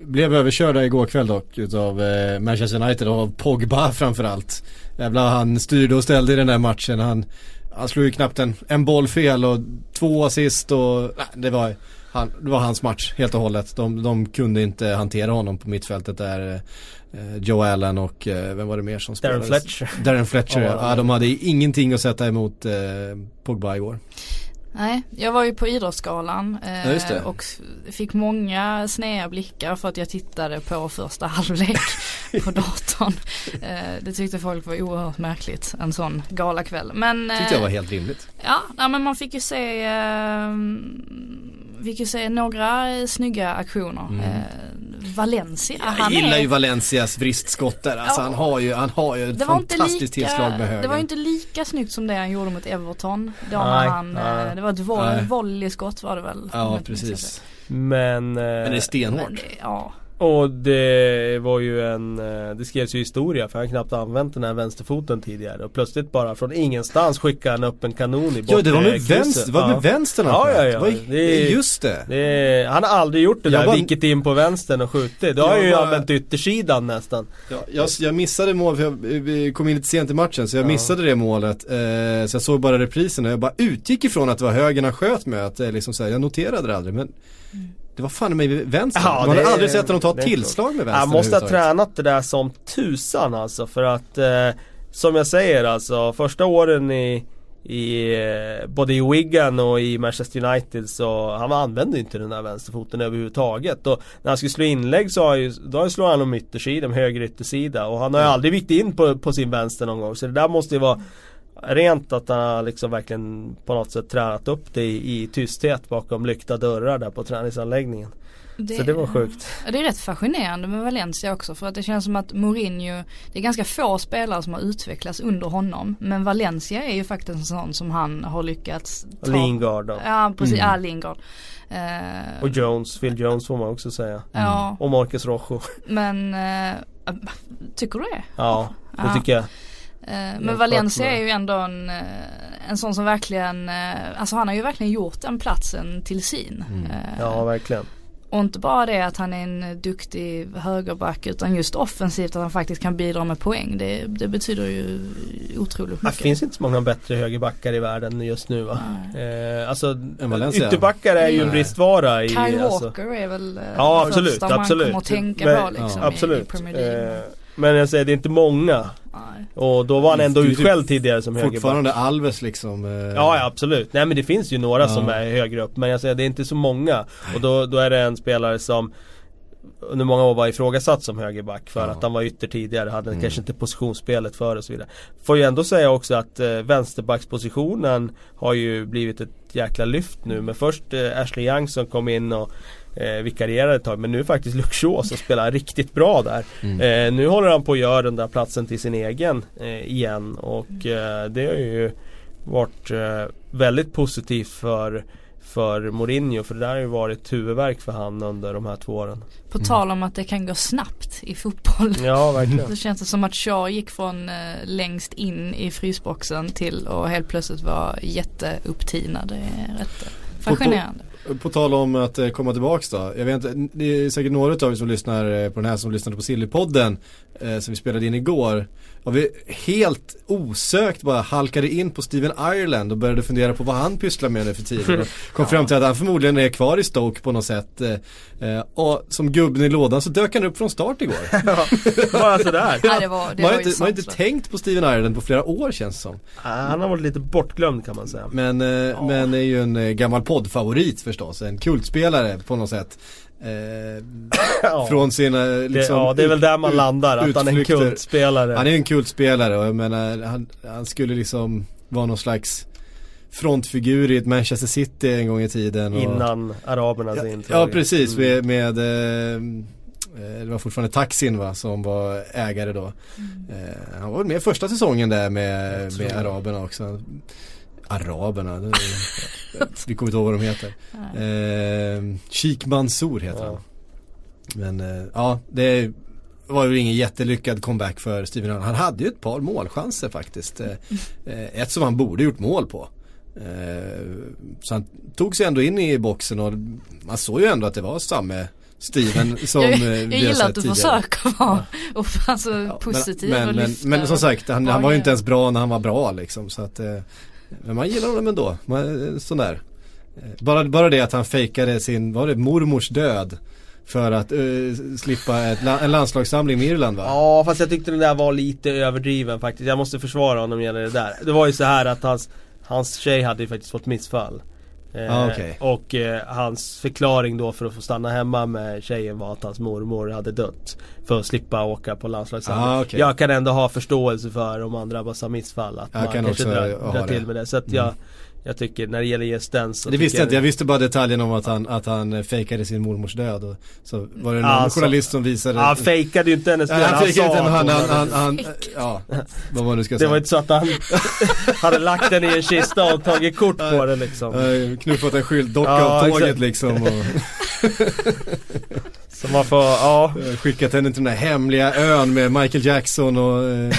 Blev överkörda igår kväll dock utav eh, Manchester United och av Pogba framförallt. Jävlar han styrde och ställde i den där matchen. Han, han slog ju knappt en, en boll fel och två assist och nej, det, var, han, det var hans match helt och hållet. De, de kunde inte hantera honom på mittfältet där. Eh, Joe Allen och eh, vem var det mer som Darren spelade? Fletcher. Darren Fletcher Ja. De hade ingenting att sätta emot eh, Pogba igår. Nej, jag var ju på Idrottsgalan eh, Ja, och fick många sneda blickar för att jag tittade på första halvlek på datorn. Eh, det tyckte folk var oerhört märkligt, en sån galakväll. Men, Tyckte jag eh, var helt rimligt. Ja, nej, men man fick ju se eh, Fick ju se några snygga aktioner. Eh, Valencia, Jag gillar är, ju Valencias vristskott där. Alltså Ja. han har ju, han har ju ett fantastiskt tillslag med lika, höger. det var ju inte lika snyggt som det han gjorde mot Everton. Då Nej, han, nej. det var ett vo- Nej. volleyskott var det väl? Ja precis. Men, Men det är stenhårt. Men det, ja. Och det var ju en, eh, det skrevs ju historia för han har knappt använt den här vänsterfoten tidigare och plötsligt bara från ingenstans skickade han upp en kanon i Ja det var med vänster, det var med Ja. vänstern han Ja, ja, ja. Det var, Det är- just det. Det är, han har aldrig gjort det Jag där, bara- vilket in på vänstern och skjutit. Då har Jag ju bara- använt yttersidan nästan. Ja, jag, jag missade mål för jag, vi kom in lite sent i matchen så jag missade det målet. Eh, så jag såg bara reprisen och jag bara utgick ifrån att det var högern han sköt med. Att, det liksom så här, jag noterade det aldrig men det var fan mig vänster. Ja, Man har är- aldrig sett honom ta tillslag med vänster Han måste ha tränat det där som tusan alltså för att eh, Som jag säger alltså första åren i i, eh, både i Wigan och i Manchester United så han använde inte den där vänsterfoten överhuvudtaget. Och när han skulle slå inlägg så har ju, då slår han om yttersidan, höger yttersida. Och han har ju aldrig vikt in på, på sin vänster någon gång. Så det där måste ju vara rent att han liksom verkligen på något sätt tränat upp det i, i tysthet bakom lyckta dörrar där på träningsanläggningen. Så det var sjukt. Det är rätt fascinerande med Valencia också för att det känns som att Mourinho, det är ganska få spelare som har utvecklats under honom. Men Valencia är ju faktiskt en sån som han har lyckats ta. Lingard då. Ja precis, Mm. ja Lingard. Eh, Och Jones, Phil Jones får man också säga. Ja, Och Marcus Rojo. men eh, tycker du det? Ja, det Ja. tycker jag. Eh, men Valencia är ju ändå en, eh, en sån som verkligen, eh, alltså han har ju verkligen gjort den platsen till sin. Eh, Ja, verkligen. Och inte bara det att han är en duktig högerback utan just offensivt att han faktiskt kan bidra med poäng. Det, det betyder ju otroligt Det mycket. finns inte så många bättre högerbackar i världen just nu va? Eh, alltså Valencia. ytterbackar är ju en Nej. bristvara i... Kyle alltså. Walker är väl Ja det absolut, första man absolut. kommer att tänka Men- på liksom ja. i, i. Premier League. Eh, men jag säger det är inte många. Nej. Och då var han ändå utskälld tidigare som högerback. Fortfarande Alves liksom. Eh, Ja, ja absolut. Nej men det finns ju några Ja. som är högre upp men jag säger det är inte så många. Och då, då är det en spelare som under många år var ifrågasatt som högerback för Ja. att han var ytter tidigare, hade Mm. kanske inte positionsspelet för och så vidare. Får ju ändå säga också att eh, vänsterbackspositionen har ju blivit ett jäkla lyft nu med först eh, Ashley Young som kom in och eh, vikarierade ett tag men nu är faktiskt Shaw som spelar riktigt bra där. Mm. Eh, nu håller han på att göra den där platsen till sin egen eh, igen och eh, det har ju varit eh, väldigt positivt för för Mourinho för det där har ju varit huvudvärk för han under de här två åren. På tal om att det kan gå snabbt i fotboll. Ja verkligen. Det känns det som att Shaw gick från eh, längst in i frysboxen till att helt plötsligt vara jätteupptinad. Det är rätt fascinerande. På tal om att eh, komma tillbaks då. Jag vet inte, det är säkert några av er som lyssnar eh, på den här som lyssnade på Sillypodden eh, som vi spelade in igår. Och vi helt osökt bara halkade in på Steven Ireland och började fundera på vad han pysslar med nu för tiden. Och kom fram till att han förmodligen är kvar i Stoke på något sätt. Eh, eh, och som gubben i lådan så dök han upp från start igår. Bara sådär. Nej, det var, det man har inte, man har inte tänkt på Steven Ireland på flera år känns det som. Ah, Han har varit lite bortglömd kan man säga. Men, eh, men är ju en gammal poddfavorit förstås. En kultspelare på något sätt. Eh, Ja. Från sina det, liksom, ja det är väl där man landar, att han är en kultspelare. Han är ju en kultspelare och jag menar han, han skulle liksom vara någon slags frontfigur i ett Manchester City en gång i tiden. Och, Innan arabernas ja, intåg. ja precis Mm. med, med eh, eh, det var fortfarande Taxin va som var ägare då. Eh, han var med första säsongen där med, med det. araberna också. Araberna, det, vi kommer inte ihåg vad de heter. Eh, Sheikh Mansour heter Ja. han. Men eh, ja, det var ju ingen jättelyckad comeback för Steven. Han hade ju ett par målchanser faktiskt. Eh, eh, ett som han borde gjort mål på. Eh, så han tog sig ändå in i boxen och man såg ju ändå att det var samme Steven som jag, jag gillar att du tidigare. försöker vara och, alltså, Ja, positiv men, och men, lyfta men, men som sagt, han, han var ju inte ens bra när han var bra liksom. Så att, eh, men man gillar honom ändå. Man, sån där. Eh, bara, bara det att han fejkade sin, var det, mormors död. För att uh, slippa ett, en landslagssamling med Irland va? Ja fast jag tyckte den där var lite överdriven faktiskt. Jag måste försvara honom gällande det där. Det var ju så här att hans, hans tjej hade ju faktiskt fått missfall. Eh, Ah, okej. Och eh, hans förklaring då för att få stanna hemma med tjejen var att hans mormor hade dött. För att slippa åka på landslagssamling. Ah, okej. Jag kan ändå ha förståelse för om man drabbas av missfall. Att Jag man kan kanske också drar, det. till med det. Så att jag, jag tycker när det gäller just så det visste jag inte, jag visste bara detaljen om att han, att han fejkade sin mormors död. Och, så var det någon Alltså, journalist som visade Han fejkade ju inte hennes Ja, död. han inte, sa han, att han, han, hade- han, ja, vad man nu ska Det säga. var inte så att han hade lagt den i en kista och tagit kort på den liksom. Knuffat en skyltdocka Ja, av tåget liksom och Så man får, ja. skickat henne till den där hemliga ön med Michael Jackson och eh,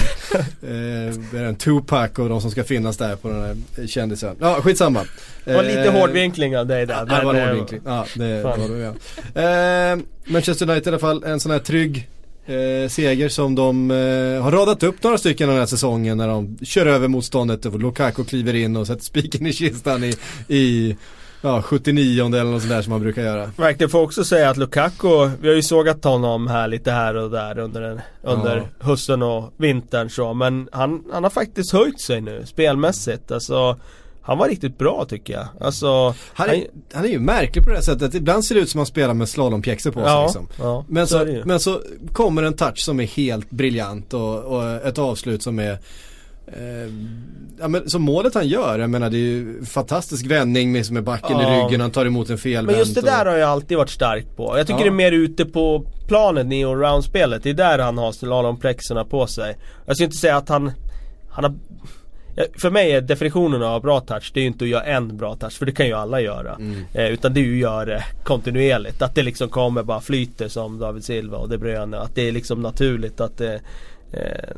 eh, Tupac och de som ska finnas där på den här kändisen. Ja, skitsamma. Det var lite Eh, hårdvinkling av dig där. Ja, det var en eh, hårdvinkling. Ja, det fan. var det ja. Eh, Manchester United i alla fall, en sån här trygg eh, seger som de eh, har radat upp några stycken den här säsongen när de kör över motståndet och Lukaku kliver in och sätter spiken i kistan i, i ja, 79 eller något sånt där som man brukar göra. Verkligen får också säga att Lukaku, vi har ju sågat honom här lite här och där under, en, under hösten och vintern så men han, han har faktiskt höjt sig nu spelmässigt. Alltså han var riktigt bra tycker jag. Alltså Han är, han är ju märklig på det här sättet ibland ser det ut som att han spelar med slalompjäxor på sig ja, liksom. ja, Men så så, men så kommer en touch som är helt briljant och, och ett avslut som är eh, Ja men som målet han gör, jag menar det är ju fantastisk vändning med, med backen Ja. i ryggen, han tar emot en felvänt Men just det där och, har jag alltid varit stark på. Jag tycker Ja. det är mer ute på planen i allround-spelet. Det är där han har slalomplexerna på sig. Jag ska inte säga att han, han har För mig är definitionen av bra touch, det är ju inte att göra en bra touch, för det kan ju alla göra. Mm. Eh, utan det är ju att göra det kontinuerligt. Att det liksom kommer bara flyter som David Silva och De Bruyne. Att det är liksom naturligt att det, eh,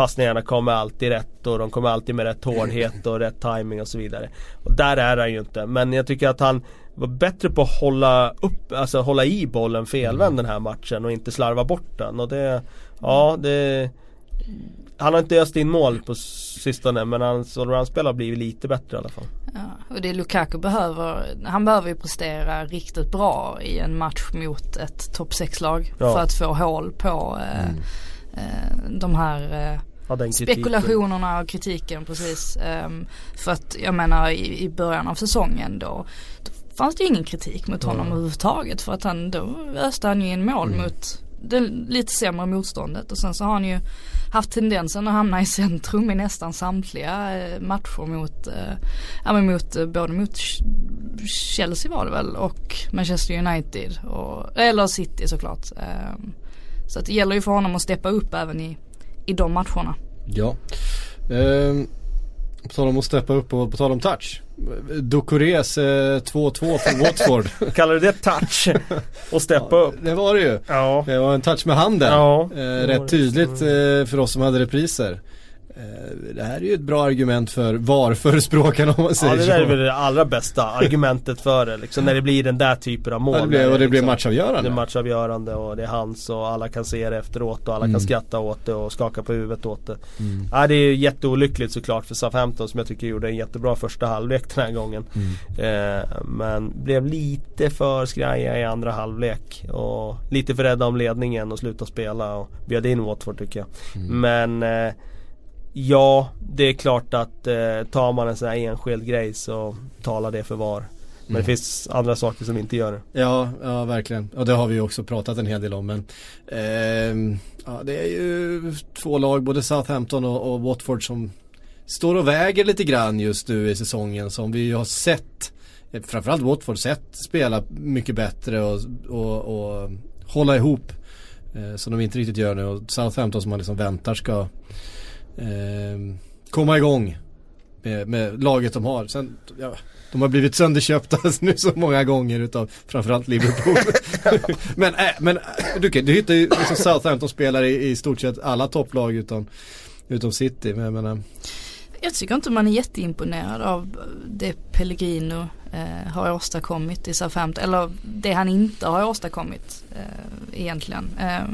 passningarna kommer alltid rätt och de kommer alltid med rätt hårdhet och rätt timing och så vidare. Och där är han ju inte. Men jag tycker att han var bättre på att hålla upp, alltså hålla i bollen felvänd den här matchen och inte slarva bort den. Och det, ja det han har inte öst in mål på sistone men hans allround-spel har blivit lite bättre i alla fall. Ja, och det Lukaku behöver, han behöver ju prestera riktigt bra i en match mot ett topp 6-lag. Ja. För att få hål på eh, eh, de här eh, Ja, spekulationerna och kritiken precis. Ehm, för att jag menar i, i början av säsongen då, då fanns det ingen kritik mot honom Mm. överhuvudtaget för att han då öste han ju in mål Mm. mot det lite sämre motståndet och sen så har han ju haft tendensen att hamna i centrum i nästan samtliga eh, matcher mot, eh, ja men mot, eh, både mot Ch- Chelsea var det väl och Manchester United och, eller City såklart. Ehm, Så att det gäller ju för honom att steppa upp även i, i de matcherna. Ja. Ehm, på tal om att steppa upp och på tal om touch. Ducorés eh, 2-2 för Watford. Kallar du det touch? Och steppa upp? det var det ju. Ja. Det var en touch med handen. Ja, eh, rätt tydligt eh, för oss som hade repriser. Eh, det här är ju ett bra argument för VAR-förespråkarna om man säger Ja det så. där är väl det allra bästa argumentet för det liksom när det blir den där typen av mål. Ja, det När och det liksom- matchavgörande. Det är matchavgörande och det är hans och alla kan se det efteråt och alla Mm. kan skratta åt det och skaka på huvudet åt det. Mm. Ja, det är jätteolyckligt såklart för Southampton som jag tycker gjorde en jättebra första halvlek den här gången. Mm. Eh, men blev lite för skraja i andra halvlek och lite för rädda om ledningen och sluta spela och bjöd in Watford tycker jag. Mm. Men eh, ja, det är klart att eh, tar man en sån här enskild grej så talar det för VAR. Men Mm. det finns andra saker som inte gör det. Ja, ja verkligen. Och det har vi ju också pratat en hel del om. Men ehm, ja, det är ju två lag, både Southampton och, och Watford som står och väger lite grann just nu i säsongen som vi har sett, eh, framförallt Watford sett spela mycket bättre och, och, och hålla ihop. Eh, som de inte riktigt gör nu och Southampton som man liksom väntar ska ehm, komma igång med, med laget de har. Sen, ja, de har blivit sönderköpta nu så många gånger utav framförallt Liverpool. men äh, men äh, du, du hittar ju liksom Southampton-spelare i, i stort sett alla topplag utom, utom City. Men jag menar, Jag tycker inte man är jätteimponerad av det Pellegrino eh, har åstadkommit i Southampton. Eller det han inte har åstadkommit eh, egentligen. Eh,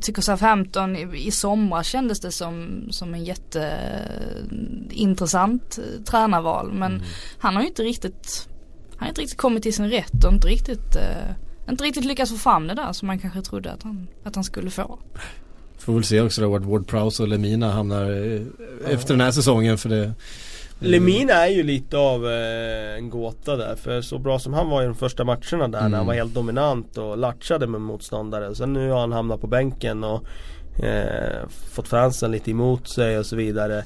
tycker Southampton i, i somras kändes det som, som en jätteintressant eh, tränarval. Men han har ju inte riktigt, han har inte riktigt kommit till sin rätt och inte riktigt, eh, inte riktigt lyckats få fram det där som man kanske trodde att han, att han skulle få. får väl se också då vart Ward Prowse och Lemina hamnar eh, efter den här säsongen för det Lemina är ju lite av eh, en gåta där för så bra som han var i de första matcherna där Mm. när han var helt dominant och latchade med motståndare. Sen nu har han hamnat på bänken och eh, fått fansen lite emot sig och så vidare.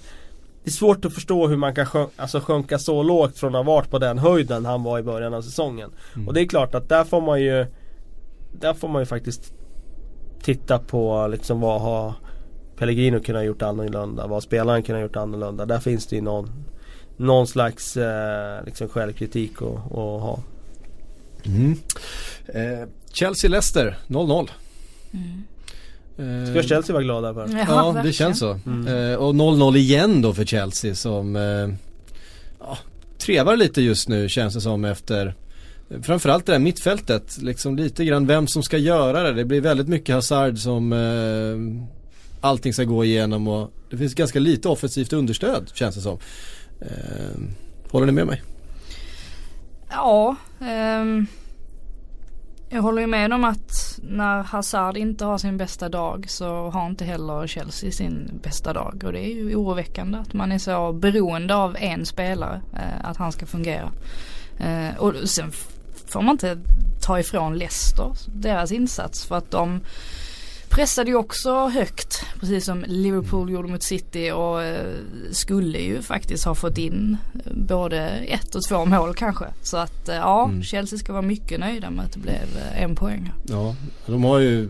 Det är svårt att förstå hur man kan sjön- alltså sjunka så lågt från att ha varit på den höjden han var i början av säsongen. Mm. Och det är klart att där får man ju Där får man ju faktiskt Titta på liksom vad har Pellegrino kunnat gjort annorlunda? Vad har spelaren kunnat gjort annorlunda? Där finns det ju någon Någon slags eh, liksom självkritik att, ha. Mm. Eh, Chelsea-Leicester 0-0. Eh, Ska Chelsea vara glada för? Ja, det verkligen. känns så. Mm. Eh, och 0-0 igen då för Chelsea som eh, ja, trevar lite just nu känns det som efter Framförallt det där mittfältet, liksom lite grann vem som ska göra det. Det blir väldigt mycket Hazard som eh, allting ska gå igenom och det finns ganska lite offensivt understöd känns det som. Eh, håller ni med mig? Ja, ehm, jag håller ju med om att när Hazard inte har sin bästa dag så har inte heller Chelsea sin bästa dag. Och det är ju oroväckande att man är så beroende av en spelare, eh, att han ska fungera. Eh, och sen får man inte ta ifrån Leicester deras insats för att de pressade ju också högt precis som Liverpool gjorde mot City och eh, skulle ju faktiskt ha fått in eh, både ett och två mål kanske. Så att eh, ja, Mm. Chelsea ska vara mycket nöjda med att det blev en poäng. Ja, de har ju,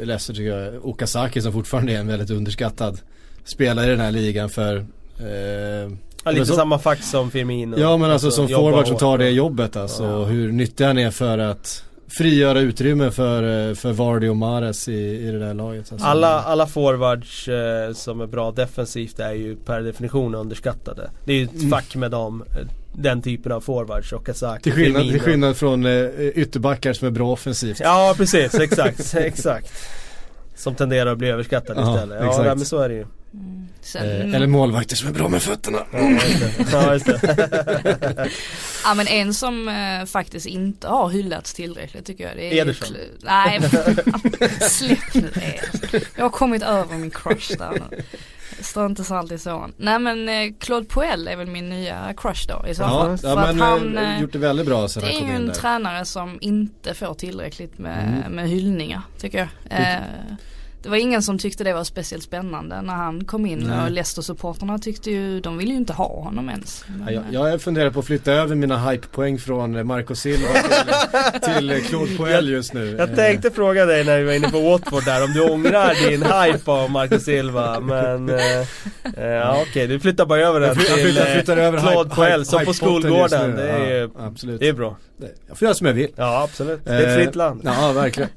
Leicester tycker jag, Okazaki som fortfarande är en väldigt underskattad spelare i den här ligan för eh, Ja, lite så- samma fack som Firmino. Ja men alltså, som jobba forward som tar det jobbet alltså. Ja. Hur nyttig han är för att frigöra utrymme för, eh, för Vardy och Mares i, i det där laget. Alltså. Alla, alla forwards eh, som är bra defensivt är ju per definition underskattade. Det är ju ett Mm. fack med dem, eh, den typen av forwards och Kazak, till, skillnad, till skillnad från eh, ytterbackar som är bra offensivt. Ja precis, exakt, exakt. Som tenderar att bli överskattade Ja, istället. Ja, exakt. men så är det ju. Sen, Eh, eller målvakter som är bra med fötterna. Ja, just det. Ja, just det. Ja men en som eh, faktiskt inte har hyllats tillräckligt tycker jag det är Ederson. Kl- Nej, släpp nu Ederson. Jag har kommit över min crush där nu. Inte så alltid så. Nej men eh, Claude Puel är väl min nya crush då i så Ja, fall. ja För att men han, eh, eh, gjort det väldigt bra sen det han är kom ju in en där. tränare som inte får tillräckligt med, Mm. med hyllningar tycker jag. Eh, det var ingen som tyckte det var speciellt spännande när han kom in Nej. och Leicester-supporterna tyckte ju, de ville ju inte ha honom ens. Men, Ja, jag, jag funderar på att flytta över mina hype-poäng från eh, Marco Silva till, till eh, Claude Puel just nu. Jag Eh, tänkte fråga dig när vi var inne på Watford där om du ångrar din hype av Marco Silva men eh, eh, Ja okej, du flyttar bara över den Jag, flyttar, jag, till flyttar, jag flyttar över eh, Claude hype- Puel hype- som på skolgården. nu. Det är ja, absolut. det är bra. Jag får göra som jag vill. Ja absolut, det är ett fritt land. Eh, Ja, verkligen.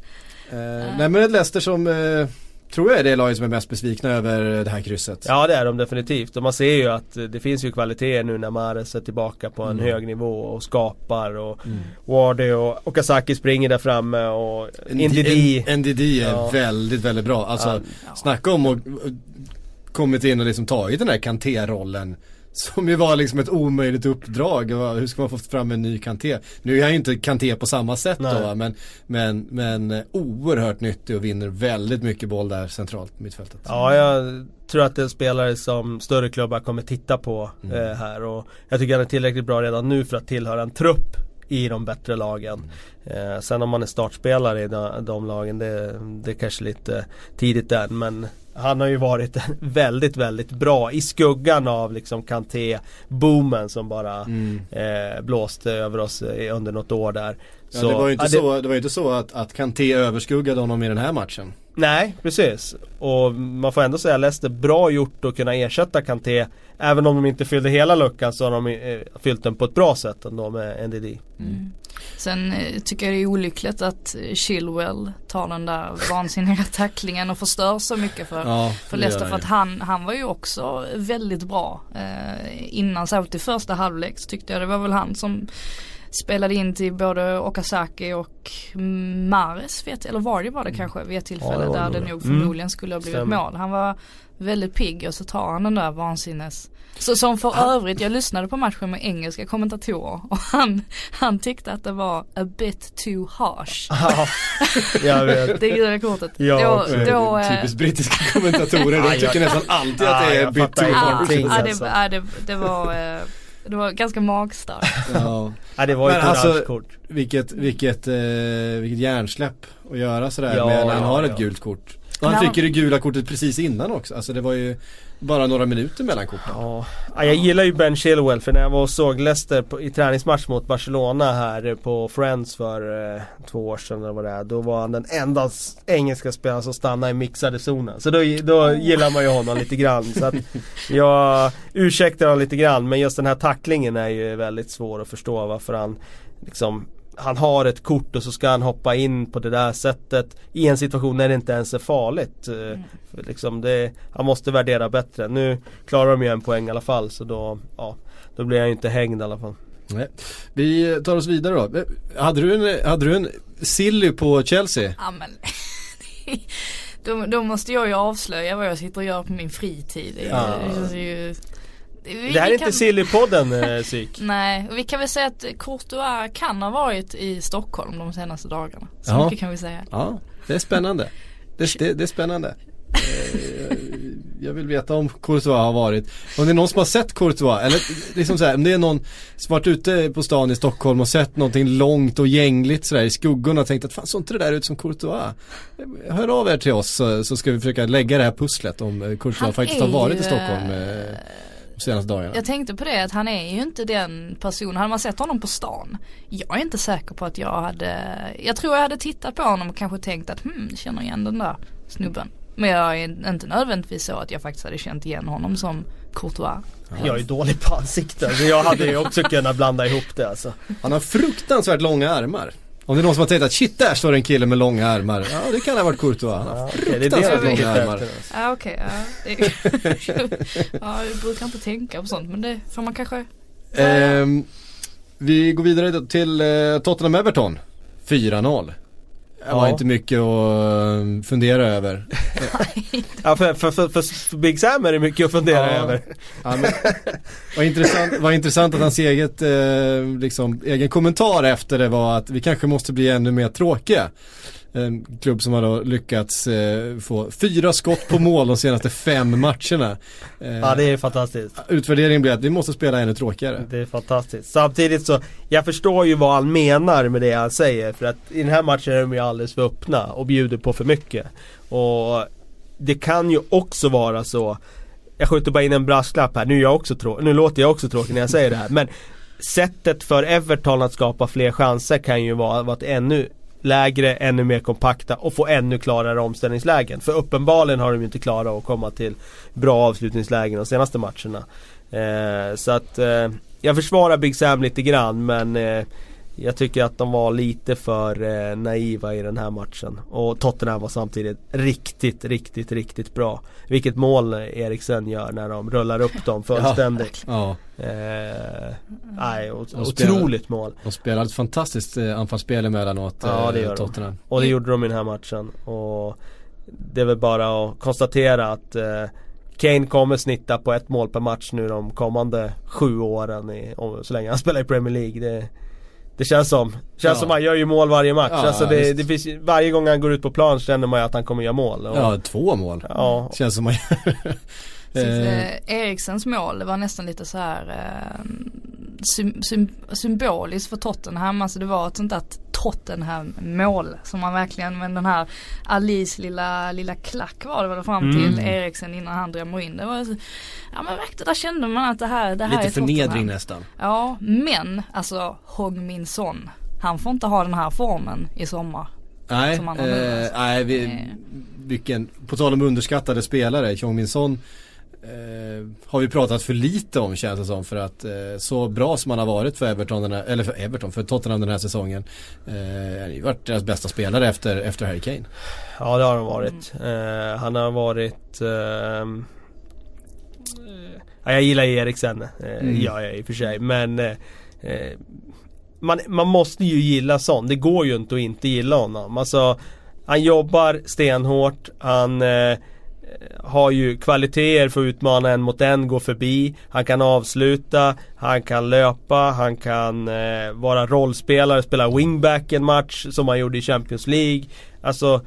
Eh, nej men ett Leicester som eh, tror jag är det laget som är mest besvikna över det här krysset. Ja det är de definitivt och man ser ju att eh, det finns ju kvaliteter nu när Mahrez är tillbaka på en Mm. hög nivå och skapar och Mm. Wardy och Okazaki springer där framme och Ndidi NDD är Ja. väldigt, väldigt bra. Alltså, Ja. snacka om att att kommit in och liksom tagit den här Kanté-rollen. Som ju var liksom ett omöjligt uppdrag. Hur ska man få fram en ny Kanté? Nu är han ju inte Kanté på samma sätt Nej. då men, men, men eh, oerhört nyttig och vinner väldigt mycket boll där centralt på mittfältet. Ja, jag tror att det är en spelare som större klubbar kommer titta på Mm. eh, här och jag tycker han är tillräckligt bra redan nu för att tillhöra en trupp i de bättre lagen. Eh, sen om man är startspelare i de, de lagen det, det är kanske lite tidigt än men han har ju varit väldigt, väldigt bra i skuggan av liksom Kanté-boomen som bara Mm. eh, blåste över oss eh, under något år där. Ja, det var ju inte ja, det- så, det var inte så att, att Kanté överskuggade honom i den här matchen. Nej, precis. Och man får ändå säga Leicester bra gjort att kunna ersätta Kanté. Även om de inte fyllde hela luckan så har de eh, fyllt den på ett bra sätt ändå med NDD. Mm. Sen eh, tycker jag det är olyckligt att Chilwell tar den där vansinniga tacklingen och förstör så mycket för, Ja, för Leicester. han För att han, han var ju också väldigt bra. Eh, innan, särskilt i första halvlek så tyckte jag det var väl han som spelade in till både Okazaki och Mares vet eller var det var det kanske vid ett tillfälle Ja, det där det det nog. Mm. förmodligen skulle ha blivit Stämmer. mål. Han var väldigt pigg och så tar han den där vansinnes så som för övrigt, jag lyssnade på matchen med engelska kommentatorer och han, han tyckte att det var a bit too harsh. Ja, jag vet. Det gula kortet. Ja, då, då, eh, Typiskt brittiska kommentatorer, de tycker nästan alltid att det är jag bit too harsh. ja, alltså. det, ja, det, det var eh, det var ganska magstarkt. Ja. Ja, det var ju ett alltså- kort. Vilket, vilket, eh, vilket hjärnsläpp att göra sådär Ja, med när han ja, har ja. ett gult kort. Och han- fick ju det gula kortet precis innan också. Alltså det var ju bara några minuter mellan korten. Ja. ja, jag gillar ju Ben Chilwell för när jag var och såg Leicester på, i träningsmatch mot Barcelona här på Friends för eh, två år sedan eller vad det är. Då var han den enda engelska spelaren som stannade i mixade zonen. Så då, då gillar man ju honom lite grann. Så att jag ursäktar honom lite grann men just den här tacklingen är ju väldigt svår att förstå varför han liksom han har ett kort och så ska han hoppa in på det där sättet i en situation när det inte ens är farligt. Eh, för Liksom det, han måste värdera bättre. Nu klarar de ju en poäng i alla fall så då, ja, då blir han ju inte hängd i alla fall. Nej. Vi tar oss vidare då. Hade du en, hade du en silly på Chelsea? Ja men då, då måste jag ju avslöja vad jag sitter och gör på min fritid. Ja. det känns ju vi, Det här är inte kan- Sillypodden eh, Syk. Nej, och vi kan väl säga att Courtois kan ha varit i Stockholm de senaste dagarna. Så Ja. mycket kan vi säga. Ja, det är spännande. Det, det, det är spännande. Eh, Jag vill veta om Courtois har varit, om det är någon som har sett Courtois, eller liksom så här, om det är någon som varit ute på stan i Stockholm och sett någonting långt och gängligt sådär i skuggorna och tänkt att fan såg inte det där ut som Courtois? Hör av er till oss så, så ska vi försöka lägga det här pusslet om eh, Courtois Han faktiskt har varit i Stockholm eh, eh, senaste dagarna. Jag tänkte på det att han är ju inte den personen, hade man sett honom på stan Jag är inte säker på att jag hade Jag tror jag hade tittat på honom och kanske tänkt att hmm, känner igen den där snubben Men jag är inte nödvändigtvis så att jag faktiskt hade känt igen honom som Courtois Jag är dålig på ansikten så jag hade ju också kunnat blanda ihop det alltså. Han har fruktansvärt långa armar. Om det är någon som har tänkt att shit där står en kille med långa armar. Ja det kan ha varit Courtois. Han har Ja, fruktansvärt långa armar. Ja okej, ja, ja jag brukar inte tänka på sånt men det får man kanske Ehm, vi går vidare till eh, Tottenham Everton 4-0 Det var Ja. inte mycket att eh, fundera över Ja för, för, för, för, för Big Sam är det mycket att fundera Ja. över. ja, men, vad, intressant, vad intressant att hans eget, eh, liksom, egen kommentar efter det var att vi kanske måste bli ännu mer tråkiga En klubb som har då lyckats eh, få fyra skott på mål de senaste fem matcherna. Eh, Ja det är fantastiskt. Utvärderingen blir att vi måste spela ännu tråkigare. Det är fantastiskt. Samtidigt så, jag förstår ju vad han menar med det han säger. För att i den här matchen är de ju alldeles för öppna och bjuder på för mycket. Och det kan ju också vara så Jag skjuter bara in en brasklapp här, nu, jag också trå- nu låter jag också tråkig när jag säger det här. Men sättet för Everton att skapa fler chanser kan ju vara att ännu lägre, ännu mer kompakta och få ännu klarare omställningslägen. För uppenbarligen har de ju inte klarat att komma till bra avslutningslägen de senaste matcherna. Eh, så att eh, jag försvarar Big Sam lite grann men eh, jag tycker att de var lite för eh, naiva i den här matchen. Och Tottenham var samtidigt riktigt, riktigt, riktigt bra. Vilket mål Eriksen gör när de rullar upp dem fullständigt. Ja, Eh, nej, o- De spelar- otroligt mål. de spelar ett fantastiskt eh, anfallsspel emellanåt, Ja, det eh, gör de. Tottenham. Och det gjorde de i den här matchen. Och det är väl bara att konstatera att eh, Kane kommer snitta på ett mål per match nu de kommande sju åren i, så länge han spelar i Premier League. Det, det känns som. Känns Ja. som han gör ju mål varje match. Ja, alltså det, det finns, varje gång han går ut på plan känner man ju att han kommer göra mål. Och, Ja, två mål. ja. Känns som man Så, Eh, eh, Eriksens mål det var nästan lite så här eh, sym, sym, symboliskt för Tottenham. Alltså det var ett sånt där Tottenham mål som man verkligen med den här Alis lilla, lilla klack var det väl fram Mm. till Eriksen innan han drämmer in. Det var så, ja men verkligen där kände man att det här, det här Lite är förnedring Tottenham. nästan. Ja men alltså Hong Min Son. Han får inte ha den här formen i sommar. Nej, nu, eh, alltså. nej vi, Eh. vilken, på tal om underskattade spelare, Chong Min Son eh, har vi pratat för lite om känns det som för att eh, så bra som han har varit för Everton, här, eller för Everton, för Tottenham den här säsongen. Eh, han har ju varit deras bästa spelare efter, efter Harry Kane. Ja det har han varit. Eh, han har varit ehm, eh, ja, Jag gillar Eriksen, eh, Mm. gör jag i och för sig. Men eh, man, man måste ju gilla sånt. Det går ju inte att inte gilla honom. Alltså Han jobbar stenhårt. Han har ju kvaliteter för att utmana en mot en, gå förbi. Han kan avsluta, han kan löpa, han kan eh, vara rollspelare, spela wingback en match som han gjorde i Champions League. Alltså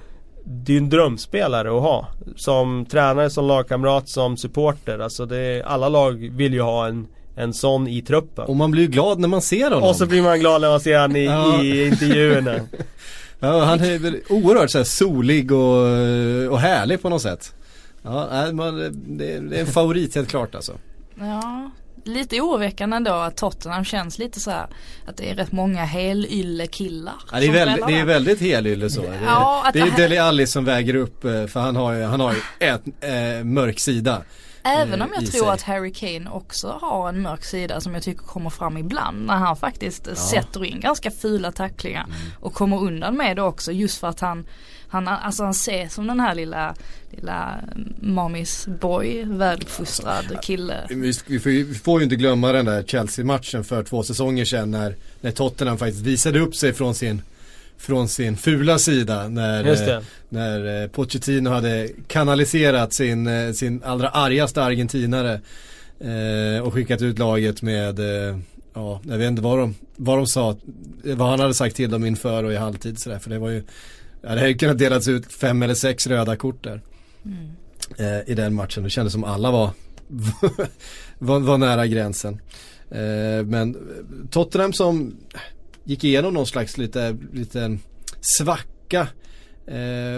det är ju en drömspelare att ha. Som tränare, som lagkamrat, som supporter. Alltså det, alla lag vill ju ha en, en sån i truppen. Och man blir ju glad när man ser honom. Och så blir man glad när man ser han i, Ja. i intervjuerna. ja, han är oerhört så här solig och, och härlig på något sätt. Ja, man, det, är, det är en favorit helt klart alltså. Ja, lite oroväckande ändå att Tottenham känns lite så här att det är rätt många helylle killar Ja, det, är väldigt, det är väldigt helylle så. Det är, Ja, det är det här- Dele Alli som väger upp eh, för han har ju, han har ju ett eh, mörk sida. Även eh, om jag i tror sig. att Harry Kane också har en mörk sida som jag tycker kommer fram ibland när han faktiskt sätter in ganska fula tacklingar Mm. och kommer undan med det också just för att han han, alltså han ser som den här lilla, lilla mamis boy, väluppfostrad kille. Vi, vi, får, ju- vi får ju inte glömma den där Chelsea-matchen för två säsonger sedan när, när Tottenham faktiskt visade upp sig från sin från sin fula sida när, eh, när eh, Pochettino hade kanaliserat sin, eh, sin allra argaste argentinare eh, och skickat ut laget med, eh, ja, jag vet inte vad de, vad de sa, vad han hade sagt till dem inför och i halvtid sådär, för det var ju, ja, det hade ju kunnat delats ut fem eller sex röda kort där eh, i den matchen. Det kändes som alla var, var, var nära gränsen. Eh, men Tottenham som gick igenom någon slags lite, lite svacka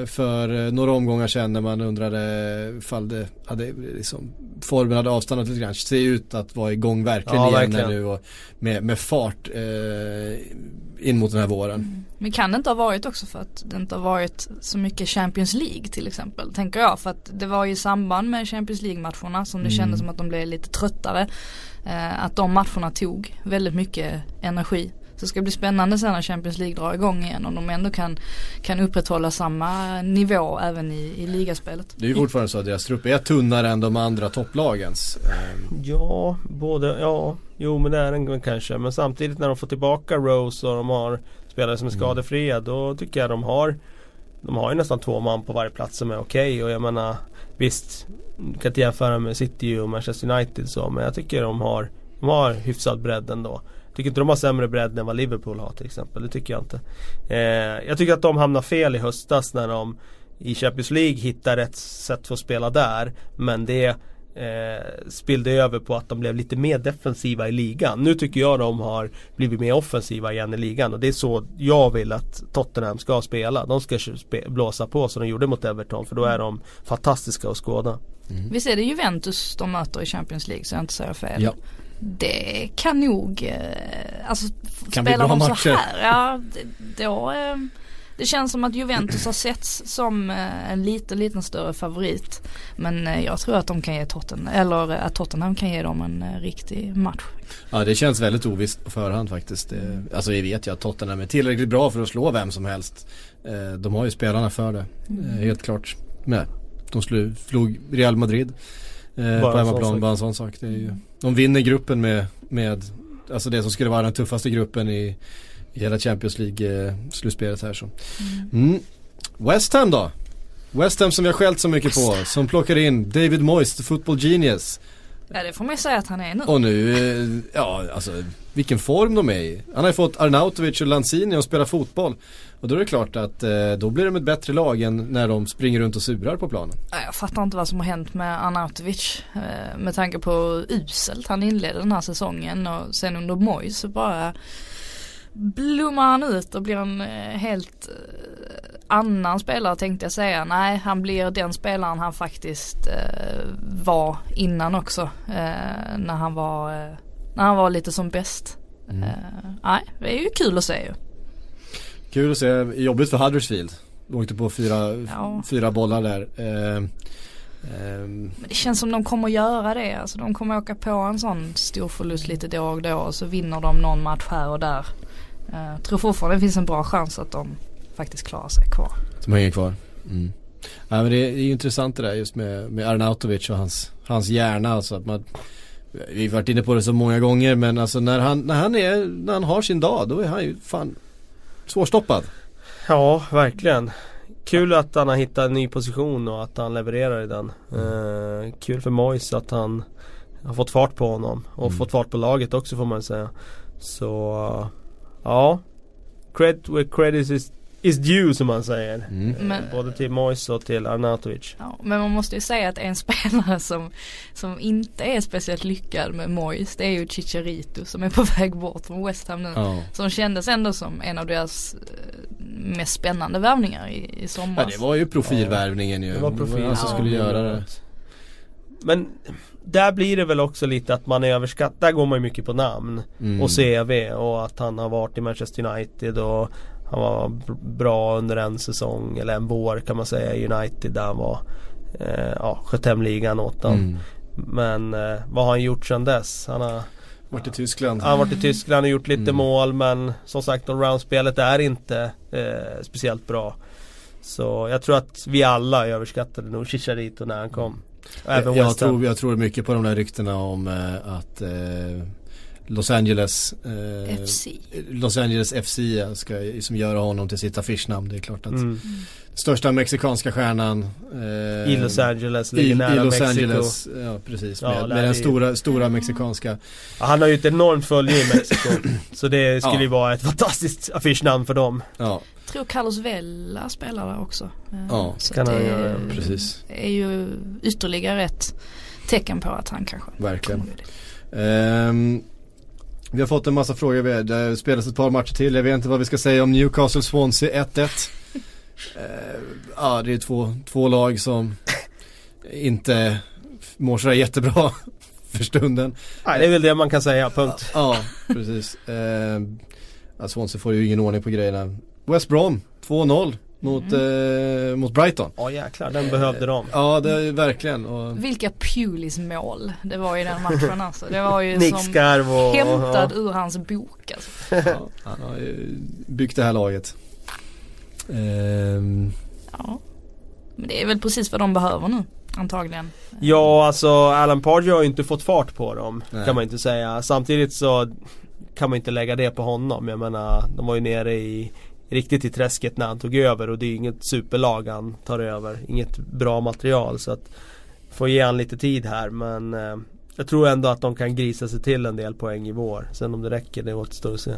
för några omgångar sedan när man undrade ifall det hade liksom, formen hade avstannat lite grann. Ser ut att vara igång verkligen Ja, igen verkligen. nu och med, med fart eh, in mot den här våren. Men kan det inte ha varit också för att det inte har varit så mycket Champions League till exempel, tänker jag. För att det var ju i samband med Champions League-matcherna som det kändes som att de blev lite tröttare. Eh, att de matcherna tog väldigt mycket energi. Så det ska bli spännande sen när Champions League drar igång igen om de ändå kan, kan upprätthålla samma nivå även i, i ligaspelet. Det är ju fortfarande så att deras trupp är tunnare än de andra topplagens. Eh, Ja, både, ja, jo men det är den kanske. Men samtidigt när de får tillbaka Rose och de har spelare som är skadefria då tycker jag de har De har ju nästan två man på varje plats som är okej och jag menar Visst, kan inte jämföra med City och Manchester United så men jag tycker de har De har hyfsad bredd ändå. Tycker inte de har sämre bredd än vad Liverpool har till exempel. Det tycker jag inte. Eh, jag tycker att de hamnar fel i höstas när de i Champions League hittar rätt sätt för att spela där. Men det eh, spillde över på att de blev lite mer defensiva i ligan. Nu tycker jag de har blivit mer offensiva igen i ligan och det är så jag vill att Tottenham ska spela. De ska blåsa på som de gjorde mot Everton för då är de fantastiska att skåda. Mm. Visst är det Juventus de möter i Champions League så jag inte säger fel. Ja. Det kan nog, eh, alltså kan spelar de matcher. så här, ja då eh, det känns som att Juventus har setts som eh, en liten, liten större favorit. Men jag tror att de kan ge Tottenham, eller att Tottenham kan ge dem en riktig match. Ja det känns väldigt ovisst på förhand faktiskt. Alltså vi vet ju att Tottenham är tillräckligt bra för att slå vem som helst. De har ju spelarna för det, mm. helt klart. Men de slog Real Madrid på hemmaplan, bara en sån sak. Det är ju, de vinner gruppen med, med Alltså det som skulle vara den tuffaste gruppen i i hela Champions League-slutspelet här så. Mm. Mm. West Ham då? West Ham som vi har skällt så mycket på, som plockar in David Moyes, the football genius. Ja det får man ju säga att han är nu. Och nu, eh, ja alltså vilken form de är i. Han har ju fått Arnautovic och Lanzini att spela fotboll. Och då är det klart att eh, då blir de ett bättre lag än när de springer runt och surar på planen. Jag fattar inte vad som har hänt med Arnautovic. Eh, med tanke på uselt han inledde den här säsongen och sen under Moyes så bara blommar han ut och blir en helt annan spelare tänkte jag säga. Nej, han blir den spelaren han faktiskt eh, var innan också. Eh, när, han var, eh, när han var lite som bäst. Mm. Eh, nej, det är ju kul att se ju. Kul att se, jobbigt för Huddersfield. De åkte på fyra, ja. fyra bollar där. Men det känns som de kommer göra det. Alltså de kommer åka på en sån stor förlust lite då och då och så vinner de någon match här och där. Jag eh, tror fortfarande det finns en bra chans att de faktiskt klarar sig kvar. De hänger kvar. Mm. Ja, men det är, ju intressant det där just med, med Arnautovic och hans, hans hjärna. Alltså att man, vi har varit inne på det så många gånger men alltså när han, när han, är, när han har sin dag då är han ju fan svårstoppad. Ja, verkligen. Kul att han har hittat en ny position och att han levererar i den. Mm. Eh, kul för Mois att han har fått fart på honom och mm. fått fart på laget också får man säga. Så Ja Credit where credit is, is due som man säger. Mm. Men, Både till Mois och till Arnautovic. Ja, men man måste ju säga att en spelare som, som inte är speciellt lyckad med Mois det är ju Chicharito som är på väg bort från West Ham nu. Ja. Som kändes ändå som en av deras eh, mest spännande värvningar i, i somras. Ja det var ju profilvärvningen ju. Det var profil. Alltså ja. skulle göra det. Men där blir det väl också lite att man är överskattad. Där går man ju mycket på namn mm. och CV och att han har varit i Manchester United och han var bra under en säsong eller en vår kan man säga i United där han var eh, Ja, sköt hem ligan åt dem. Mm. Men eh, vad har han gjort sedan dess? Han har varit i Tyskland. Han har varit i Tyskland och gjort lite mm. mål men som sagt allround-spelet är inte eh, speciellt bra. Så jag tror att vi alla överskattade nog Chicharito när han kom. Även jag, tror, jag tror mycket på de där ryktena om eh, att eh, Los Angeles eh, FC Los Angeles FC ska som göra honom till sitt affischnamn. Det är klart att mm. största mexikanska stjärnan eh, I Los Angeles, i, nära i Los Mexico. Angeles, ja precis. Ja, med, med den stora, stora mexikanska ja, Han har ju ett enormt följe i Mexiko. så det skulle ju vara ett fantastiskt affischnamn för dem. Ja tror Carlos Vela spelar där också. Eh, ja, så kan han göra. Precis. är ju ytterligare ett tecken på att han kanske Verkligen. Um, vi har fått en massa frågor. Det spelas ett par matcher till. Jag vet inte vad vi ska säga om Newcastle Swansea 1-1. uh, ehm, ja, det är två, två lag som inte mår sådär jättebra för stunden. Nej, det är väl det man kan säga, punkt. Ja, precis. Uh, Swansea får ju ingen ordning på grejerna. West Brom 2-0 mot, mm. eh, mot Brighton. Ja jäklar, den behövde de. Ja det är verkligen. Och... Vilka Pulis mål det var i den matchen alltså. Det var ju som och, hämtad ja. ur hans bok alltså. ja, han har ju byggt det här laget. Um... Ja. Men det är väl precis vad de behöver nu. Antagligen. Ja alltså Alan Pardew har ju inte fått fart på dem. Nej. Kan man inte säga. Samtidigt så kan man inte lägga det på honom. Jag menar de var ju nere i riktigt i träsket när han tog över och det är inget superlag han tar över. Inget bra material så att Får ge han lite tid här men eh, jag tror ändå att de kan grisa sig till en del poäng i vår. Sen om det räcker, det återstår att se.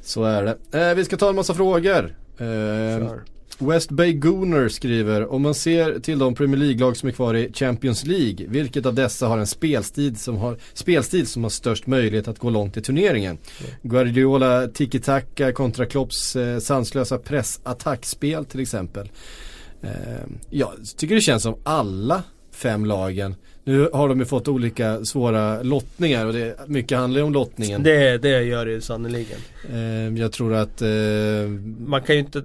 Så är det. Eh, vi ska ta en massa frågor. Eh. West Bay Gooner skriver, om man ser till de Premier League-lag som är kvar i Champions League, vilket av dessa har en spelstil som har, spelstil som har störst möjlighet att gå långt i turneringen? Guardiola tiki-taka kontra Klopps eh, sanslösa pressattackspel till exempel. Eh, jag tycker det känns som alla fem lagen, nu har de ju fått olika svåra lottningar och det, mycket handlar ju om lottningen. Det, det gör det ju sannerligen. Eh, jag tror att eh, Man kan ju inte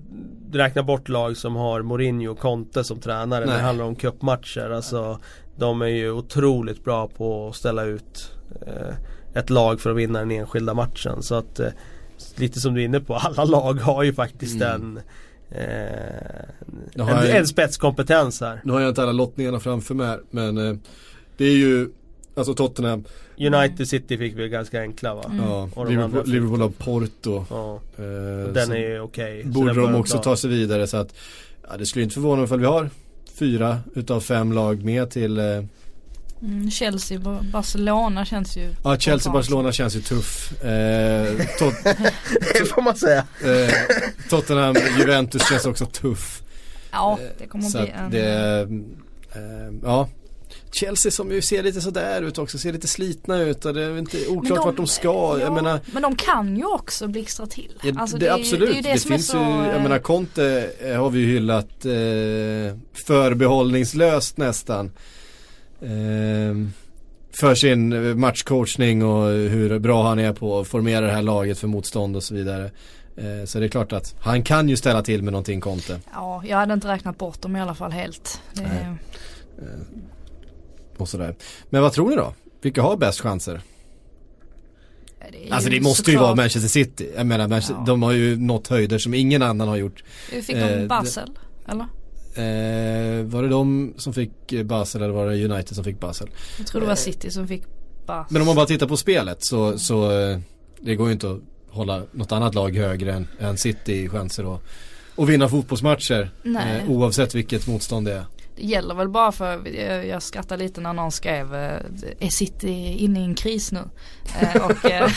räkna bort lag som har Mourinho och Conte som tränare när det handlar om cupmatcher. Alltså, de är ju otroligt bra på att ställa ut eh, ett lag för att vinna den enskilda matchen. Så att eh, lite som du är inne på, alla lag har ju faktiskt en, eh, en, jag- en spetskompetens här. Nu har jag inte alla lottningarna framför mig här, men eh, det är ju Alltså Tottenham, United City fick vi ganska enkla va? ja, Och de andra Liverpool, Liverpool har Porto. Ja, Eh, den är ju okej. Så borde de också bra. ta sig vidare så att ja, Det skulle inte förvåna mig ifall vi har fyra utav fem lag med till eh, Mm, Chelsea, Ba- Barcelona känns ju Ja Chelsea Barcelona känns ju tuff. Eh, tot, Det får man säga. eh, Tottenham Juventus känns också tuff. Ja, det kommer att bli en... det, eh, ja Chelsea som ju ser lite sådär ut också, ser lite slitna ut och det är inte oklart Men de- vart de ska. ja, menar Men de kan ju också blixtra till. Ja, Alltså, det, är ju- absolut, det, det, som finns så, ju, jag eh, menar Conte eh, har vi ju hyllat eh, förbehållningslöst nästan. Eh, för sin matchcoachning och hur bra han är på att formera det här laget för motstånd och så vidare. Eh, så det är klart att han kan ju ställa till med någonting Conte. Ja, jag hade inte räknat bort dem i alla fall helt. Det. Och sådär. Men vad tror ni då? Vilka har bäst chanser? det Alltså det måste ju såklart- vara Manchester City. Jag menar Manchester, Ja. de har ju nått höjder som ingen annan har gjort. Fick de eh, Basel? Eller? Eh, var det de som fick eh, Basel eller var det United som fick Basel? Jag tror det var City som fick Basel. Men om man bara tittar på spelet så, så eh, det går ju inte att hålla något annat lag högre än, än City i chanser att och vinna fotbollsmatcher. Eh, oavsett vilket motstånd det är. Det gäller väl bara för, jag, jag skrattar lite när någon skrev eh, Är City inne i en kris nu? Eh, och, eh,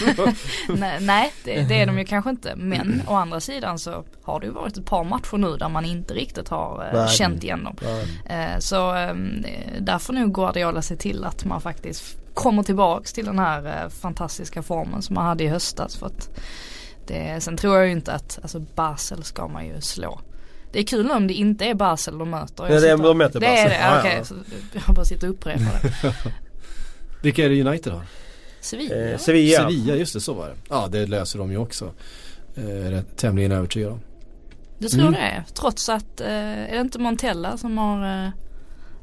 nej, nej det, det är de ju kanske inte. Men å andra sidan så har det ju varit ett par matcher nu där man inte riktigt har eh, Nej. känt igen dem. Eh, så eh, där får nog Guardiola se till att man faktiskt kommer tillbaks till den här eh, fantastiska formen som man hade i höstas. För att det, sen tror jag ju inte att, alltså Basel ska man ju slå. Det är kul om det inte är Basel de möter. Jag Ja, det är- de möter Det är Basel. det, Ja, ja. okej. så Jag bara sitter och upprepar det. Vilka är det United har? Sevilla? Eh, Sevilla. Sevilla, just det så var det. Ja det löser de ju också. Eh, rätt, tämligen övertygad om. Du tror Mm. det? Trots att, eh, är det inte Montella som har eh,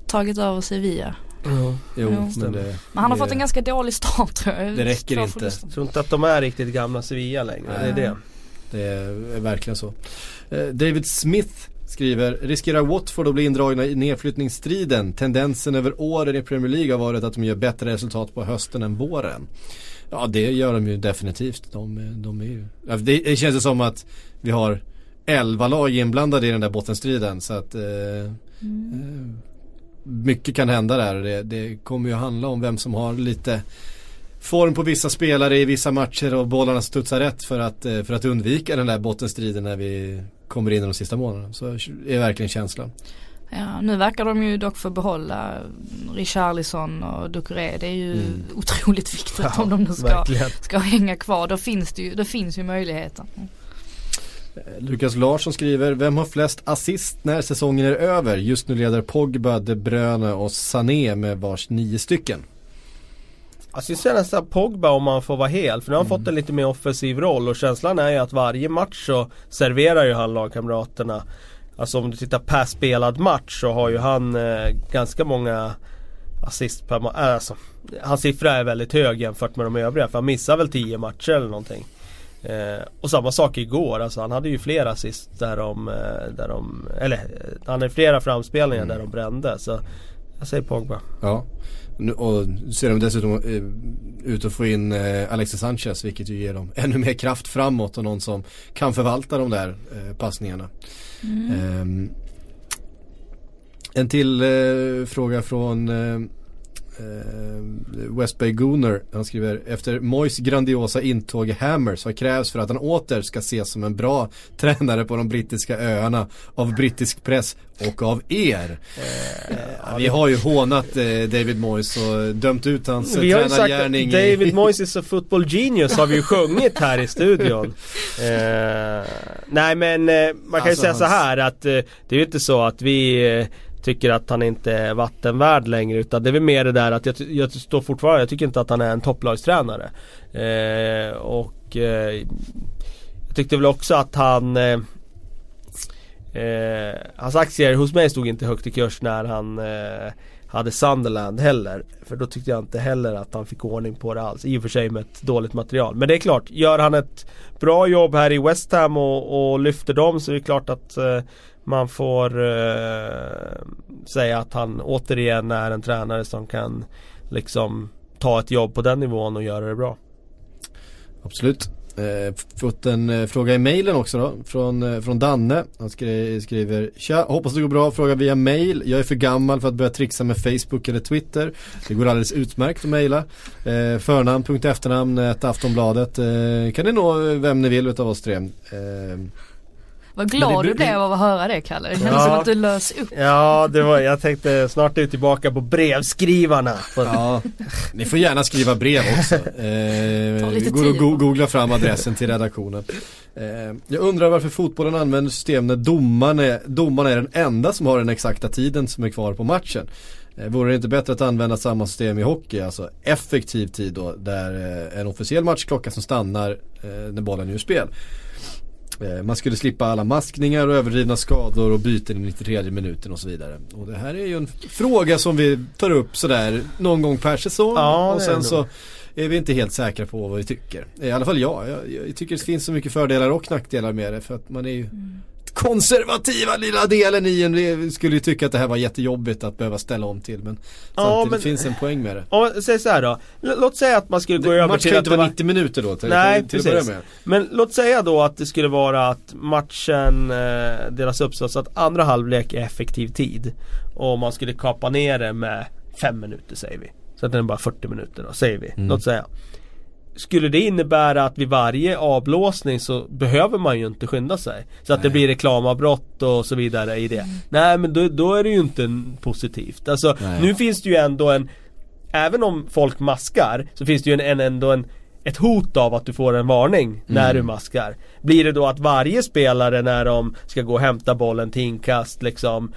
tagit över Sevilla? Jo, Jo. men det, Men han har det, fått en ganska dålig start tror jag. Det räcker inte. Jag tror inte att de är riktigt gamla Sevilla längre. Det är Nej. det. Det är verkligen så. Eh, David Smith skriver, riskerar Watford att bli indragna i nedflyttningsstriden? Tendensen över åren i Premier League har varit att de gör bättre resultat på hösten än våren. Ja det gör de ju definitivt. De, de är ju, det, det känns ju som att vi har 11 lag inblandade i den där bottenstriden så att eh, eh, mycket kan hända där det, det kommer ju handla om vem som har lite form på vissa spelare i vissa matcher och bollarna studsar rätt för att, eh, för att undvika den där bottenstriden när vi kommer in i de sista månaderna. Så är verkligen känslan. Ja, nu verkar de ju dock få behålla Richarlison och Ducoré. Det är ju Mm. otroligt viktigt Ja, om de nu ska, verkligen. ska hänga kvar. Då finns det ju, då finns ju möjligheten. Eh, Lukas Larsson skriver, vem har flest assist när säsongen är över? Just nu leder Pogba, De Bruyne och Sané med vars nio stycken. Alltså jag ser nästan Pogba om man får vara hel. För nu har han fått en lite mer offensiv roll och känslan är ju att varje match så serverar ju han lagkamraterna. Alltså om du tittar per spelad match så har ju han eh, ganska många assist per match. Alltså, hans siffra är väldigt hög jämfört med de övriga för han missar väl 10 matcher eller någonting. Eh, och samma sak igår, alltså han hade ju flera assist där de, eh, där de eller eh, han hade flera framspelningar Mm. där de brände. Så jag säger Pogba. Ja. Och ser de dessutom eh, ut att få in eh, Alexis Sanchez vilket ju ger dem ännu mer kraft framåt och någon som kan förvalta de där eh, passningarna. Ehm, en till fråga från eh, West Bay Gooner, han skriver efter Mois grandiosa intåg i Hammers vad krävs för att han åter ska ses som en bra tränare på de brittiska öarna av brittisk press och av er. Eh, vi har ju hånat eh, David Moyes och dömt ut hans Vi har ju sagt tränargärning David. Moyes is a football genius har vi ju sjungit här i studion. Eh, nej men eh, man kan ju Alltså, säga så här att eh, det är ju inte så att vi tycker att han inte är vattenvärd längre utan det är väl mer det där att jag, jag står fortfarande, jag tycker inte att han är en topplagstränare. Eh, och eh, jag tyckte väl också att han eh, Eh, hans aktier hos mig stod inte högt i kurs när han eh, hade Sunderland heller. För då tyckte jag inte heller att han fick ordning på det alls. I och för sig med ett dåligt material. Men det är klart, gör han ett bra jobb här i West Ham och, och lyfter dem så är det klart att eh, man får eh, säga att han återigen är en tränare som kan liksom ta ett jobb på den nivån och göra det bra. Absolut. Eh, fått en eh, fråga i mejlen också då från, eh, från Danne. Han skri skriver Tja, hoppas det går bra. Fråga via mail. Jag är för gammal för att börja trixa med Facebook eller Twitter. Det går alldeles utmärkt att mejla. Eh, eh, ett Aftonbladet. Eh, kan ni nå eh, vem ni vill utav oss tre. Eh, vad glad det- du blev av att höra det Kalle. Det kändes Ja. som att du lös upp. Ja, det var, jag tänkte snart är vi tillbaka på brevskrivarna. ja, ni får gärna skriva brev också. Eh, Ta lite går tid. att go googla fram adressen till redaktionen. Eh, jag undrar varför fotbollen använder system när domaren är, domaren är den enda som har den exakta tiden som är kvar på matchen. Eh, vore det inte bättre att använda samma system i hockey, alltså effektiv tid då, där eh, en officiell matchklocka som stannar eh, när bollen är ur spel. Eh, Man skulle slippa alla maskningar och överdrivna skador och byten i 93 minuten och så vidare. Och det här är ju en fråga som vi tar upp sådär någon gång per säsong. Ja, och sen så är vi inte helt säkra på vad vi tycker. I alla fall jag. Jag, jag tycker det finns så mycket fördelar och nackdelar med det för att man är ju konservativa lilla delen i en det skulle ju tycka att det här var jättejobbigt att behöva ställa om till men Ja, samtidigt men- finns en poäng med det. Om, säg så här då. L- låt säga att man skulle gå över Match till kan ju inte det vara var- 90 minuter då till, Nej, till, till precis. Men låt säga då att det skulle vara att matchen eh, delas upp så att andra halvlek är effektiv tid. Och man skulle kapa ner det med fem minuter säger vi. Så att den är bara 40 minuter då, säger vi. Mm. Låt säga. Skulle det innebära att vid varje avblåsning så behöver man ju inte skynda sig? Så att det Nej. blir reklamavbrott och så vidare i det. Nej men då, då är det ju inte positivt. Alltså Nej. nu finns det ju ändå en Även om folk maskar så finns det ju en, en, ändå en ett hot av att du får en varning när Mm. du maskar. Blir det då att varje spelare när de ska gå och hämta bollen till inkast liksom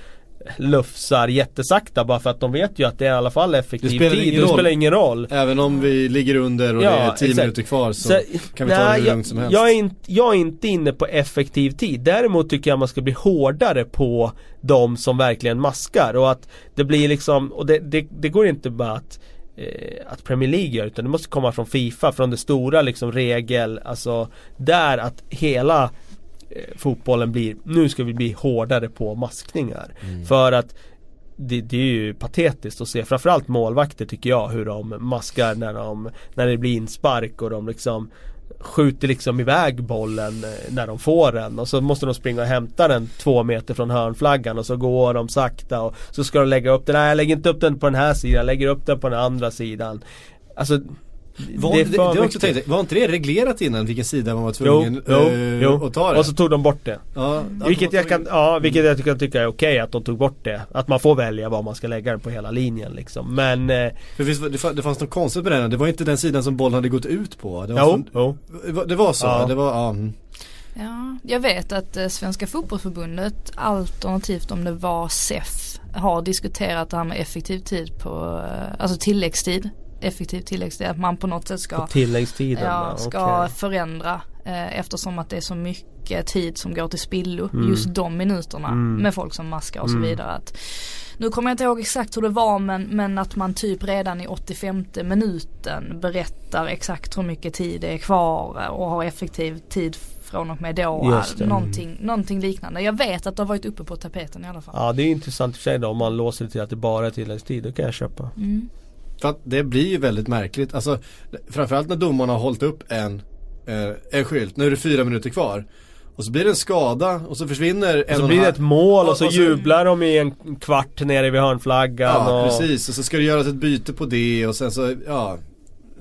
lufsar jättesakta bara för att de vet ju att det är i alla fall effektiv Det spelar tid. ingen det spelar ingen roll. Även om vi ligger under och Ja, det är 10 exakt. minuter kvar så, Så- kan vi ta det nej, hur jag- lugnt som helst. Jag är, inte, jag är inte inne på effektiv tid. Däremot tycker jag man ska bli hårdare på de som verkligen maskar och att det blir liksom, och det, det, det går inte bara att eh, att Premier League gör utan det måste komma från Fifa, från det stora liksom regel, alltså där att hela fotbollen blir, nu ska vi bli hårdare på maskningar. Mm. För att det, det är ju patetiskt att se framförallt målvakter tycker jag hur de maskar när, de, när det blir inspark och de liksom skjuter liksom iväg bollen eh, när de får den och så måste de springa och hämta den två meter från hörnflaggan och så går de sakta och så ska de lägga upp den, nej jag lägger inte upp den på den här sidan, jag lägger upp den på den andra sidan. Alltså Var, det, det, det, var också tänkte, var inte det reglerat innan vilken sida man var tvungen jo, jo. att ta det? Och så tog de bort det. ja, Vilket jag kan, ja, vilket Mm. jag kan tycka är okej att de tog bort det. Att man får välja var man ska lägga den på hela linjen liksom. Men eh, För visst, det, fann- det fanns något konstigt med den, det var inte den sidan som bollen hade gått ut på. Det var, jo, från- jo. det var så? Ja. Det var, ja. mm. Ja, jag vet att eh, Svenska fotbollförbundet alternativt om det var SEF har diskuterat det här med effektiv tid på, alltså tilläggstid. Effektiv tilläggstid, att man på något sätt ska ja, ska okej. förändra eh, eftersom att det är så mycket tid som går till spillo Mm. just de minuterna Mm. med folk som maskar och så Mm. vidare. Att, nu kommer jag inte ihåg exakt hur det var men, men att man typ redan i 85 minuten berättar exakt hur mycket tid det är kvar och har effektiv tid från och med då. Det. Någonting, någonting liknande. Jag vet att det har varit uppe på tapeten i alla fall. Ja det är intressant i sig då om man låser det till att det bara är tilläggstid. Då kan jag köpa. Mm. För att det blir ju väldigt märkligt. Alltså, framförallt när domarna har hållit upp en, eh, en skylt. Nu är det fyra minuter kvar. Och så blir det en skada och så försvinner en Och så och blir en det ett mål Ja, och så jublar de i en kvart nere vid hörnflaggan Ja, och... precis. Och så ska det göras ett byte på det och sen så, ja.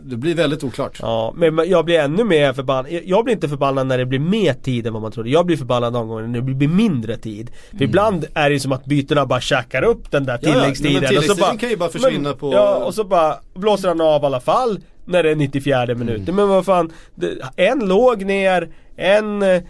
Det blir väldigt oklart. Ja, men jag blir ännu mer förbannad. Jag- blir inte förbannad när det blir mer tid än vad man trodde. Jag blir förbannad någon gång när det blir mindre tid. För ibland är det som att bytena bara käkar upp den där Ja, ja. tilläggstiden. Nej, men och så tilläggstiden kan ju bara försvinna men, på- Ja, och så bara blåser han av i alla fall när det är 94 minuten. Mm. Men vad fan, en låg ner, en eh,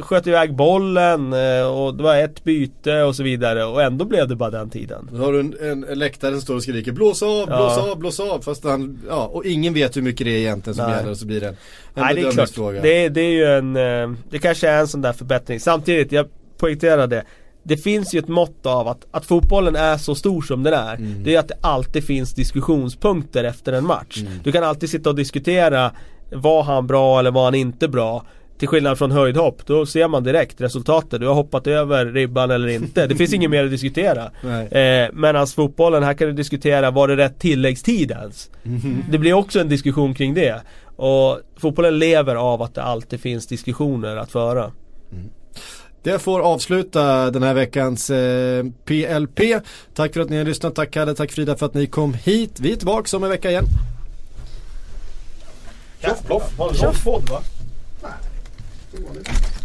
sköt iväg bollen eh, och det var ett byte och så vidare. Och ändå blev det bara den tiden. Då har du en, en läktare som står och skriker blås av, blås Ja. av, blås av. Fast han, ja, och ingen vet hur mycket det är egentligen som Nej. gäller och så blir det en, en Nej det är klart. bedömningsfråga. Det, det är ju en, eh, det kanske är en sån där förbättring. Samtidigt, jag poängterar det. Det finns ju ett mått av att, att fotbollen är så stor som den är. Mm. Det är att det alltid finns diskussionspunkter efter en match. Mm. Du kan alltid sitta och diskutera Var han bra eller var han inte bra? Till skillnad från höjdhopp, då ser man direkt resultatet. Du har hoppat över ribban eller inte. Det finns inget mer att diskutera. Eh, Medan fotbollen, här kan du diskutera, var det rätt tilläggstid ens? Mhm. Det blir också en diskussion kring det. Och fotbollen lever av att det alltid finns diskussioner att föra. Det får avsluta den här veckans eh, PLP. Tack för att ni har lyssnat. Tack Kalle, tack Frida för att ni kom hit. Vi är tillbaka om en vecka igen. Tjoff, ploff. Har du va? Som vanligt.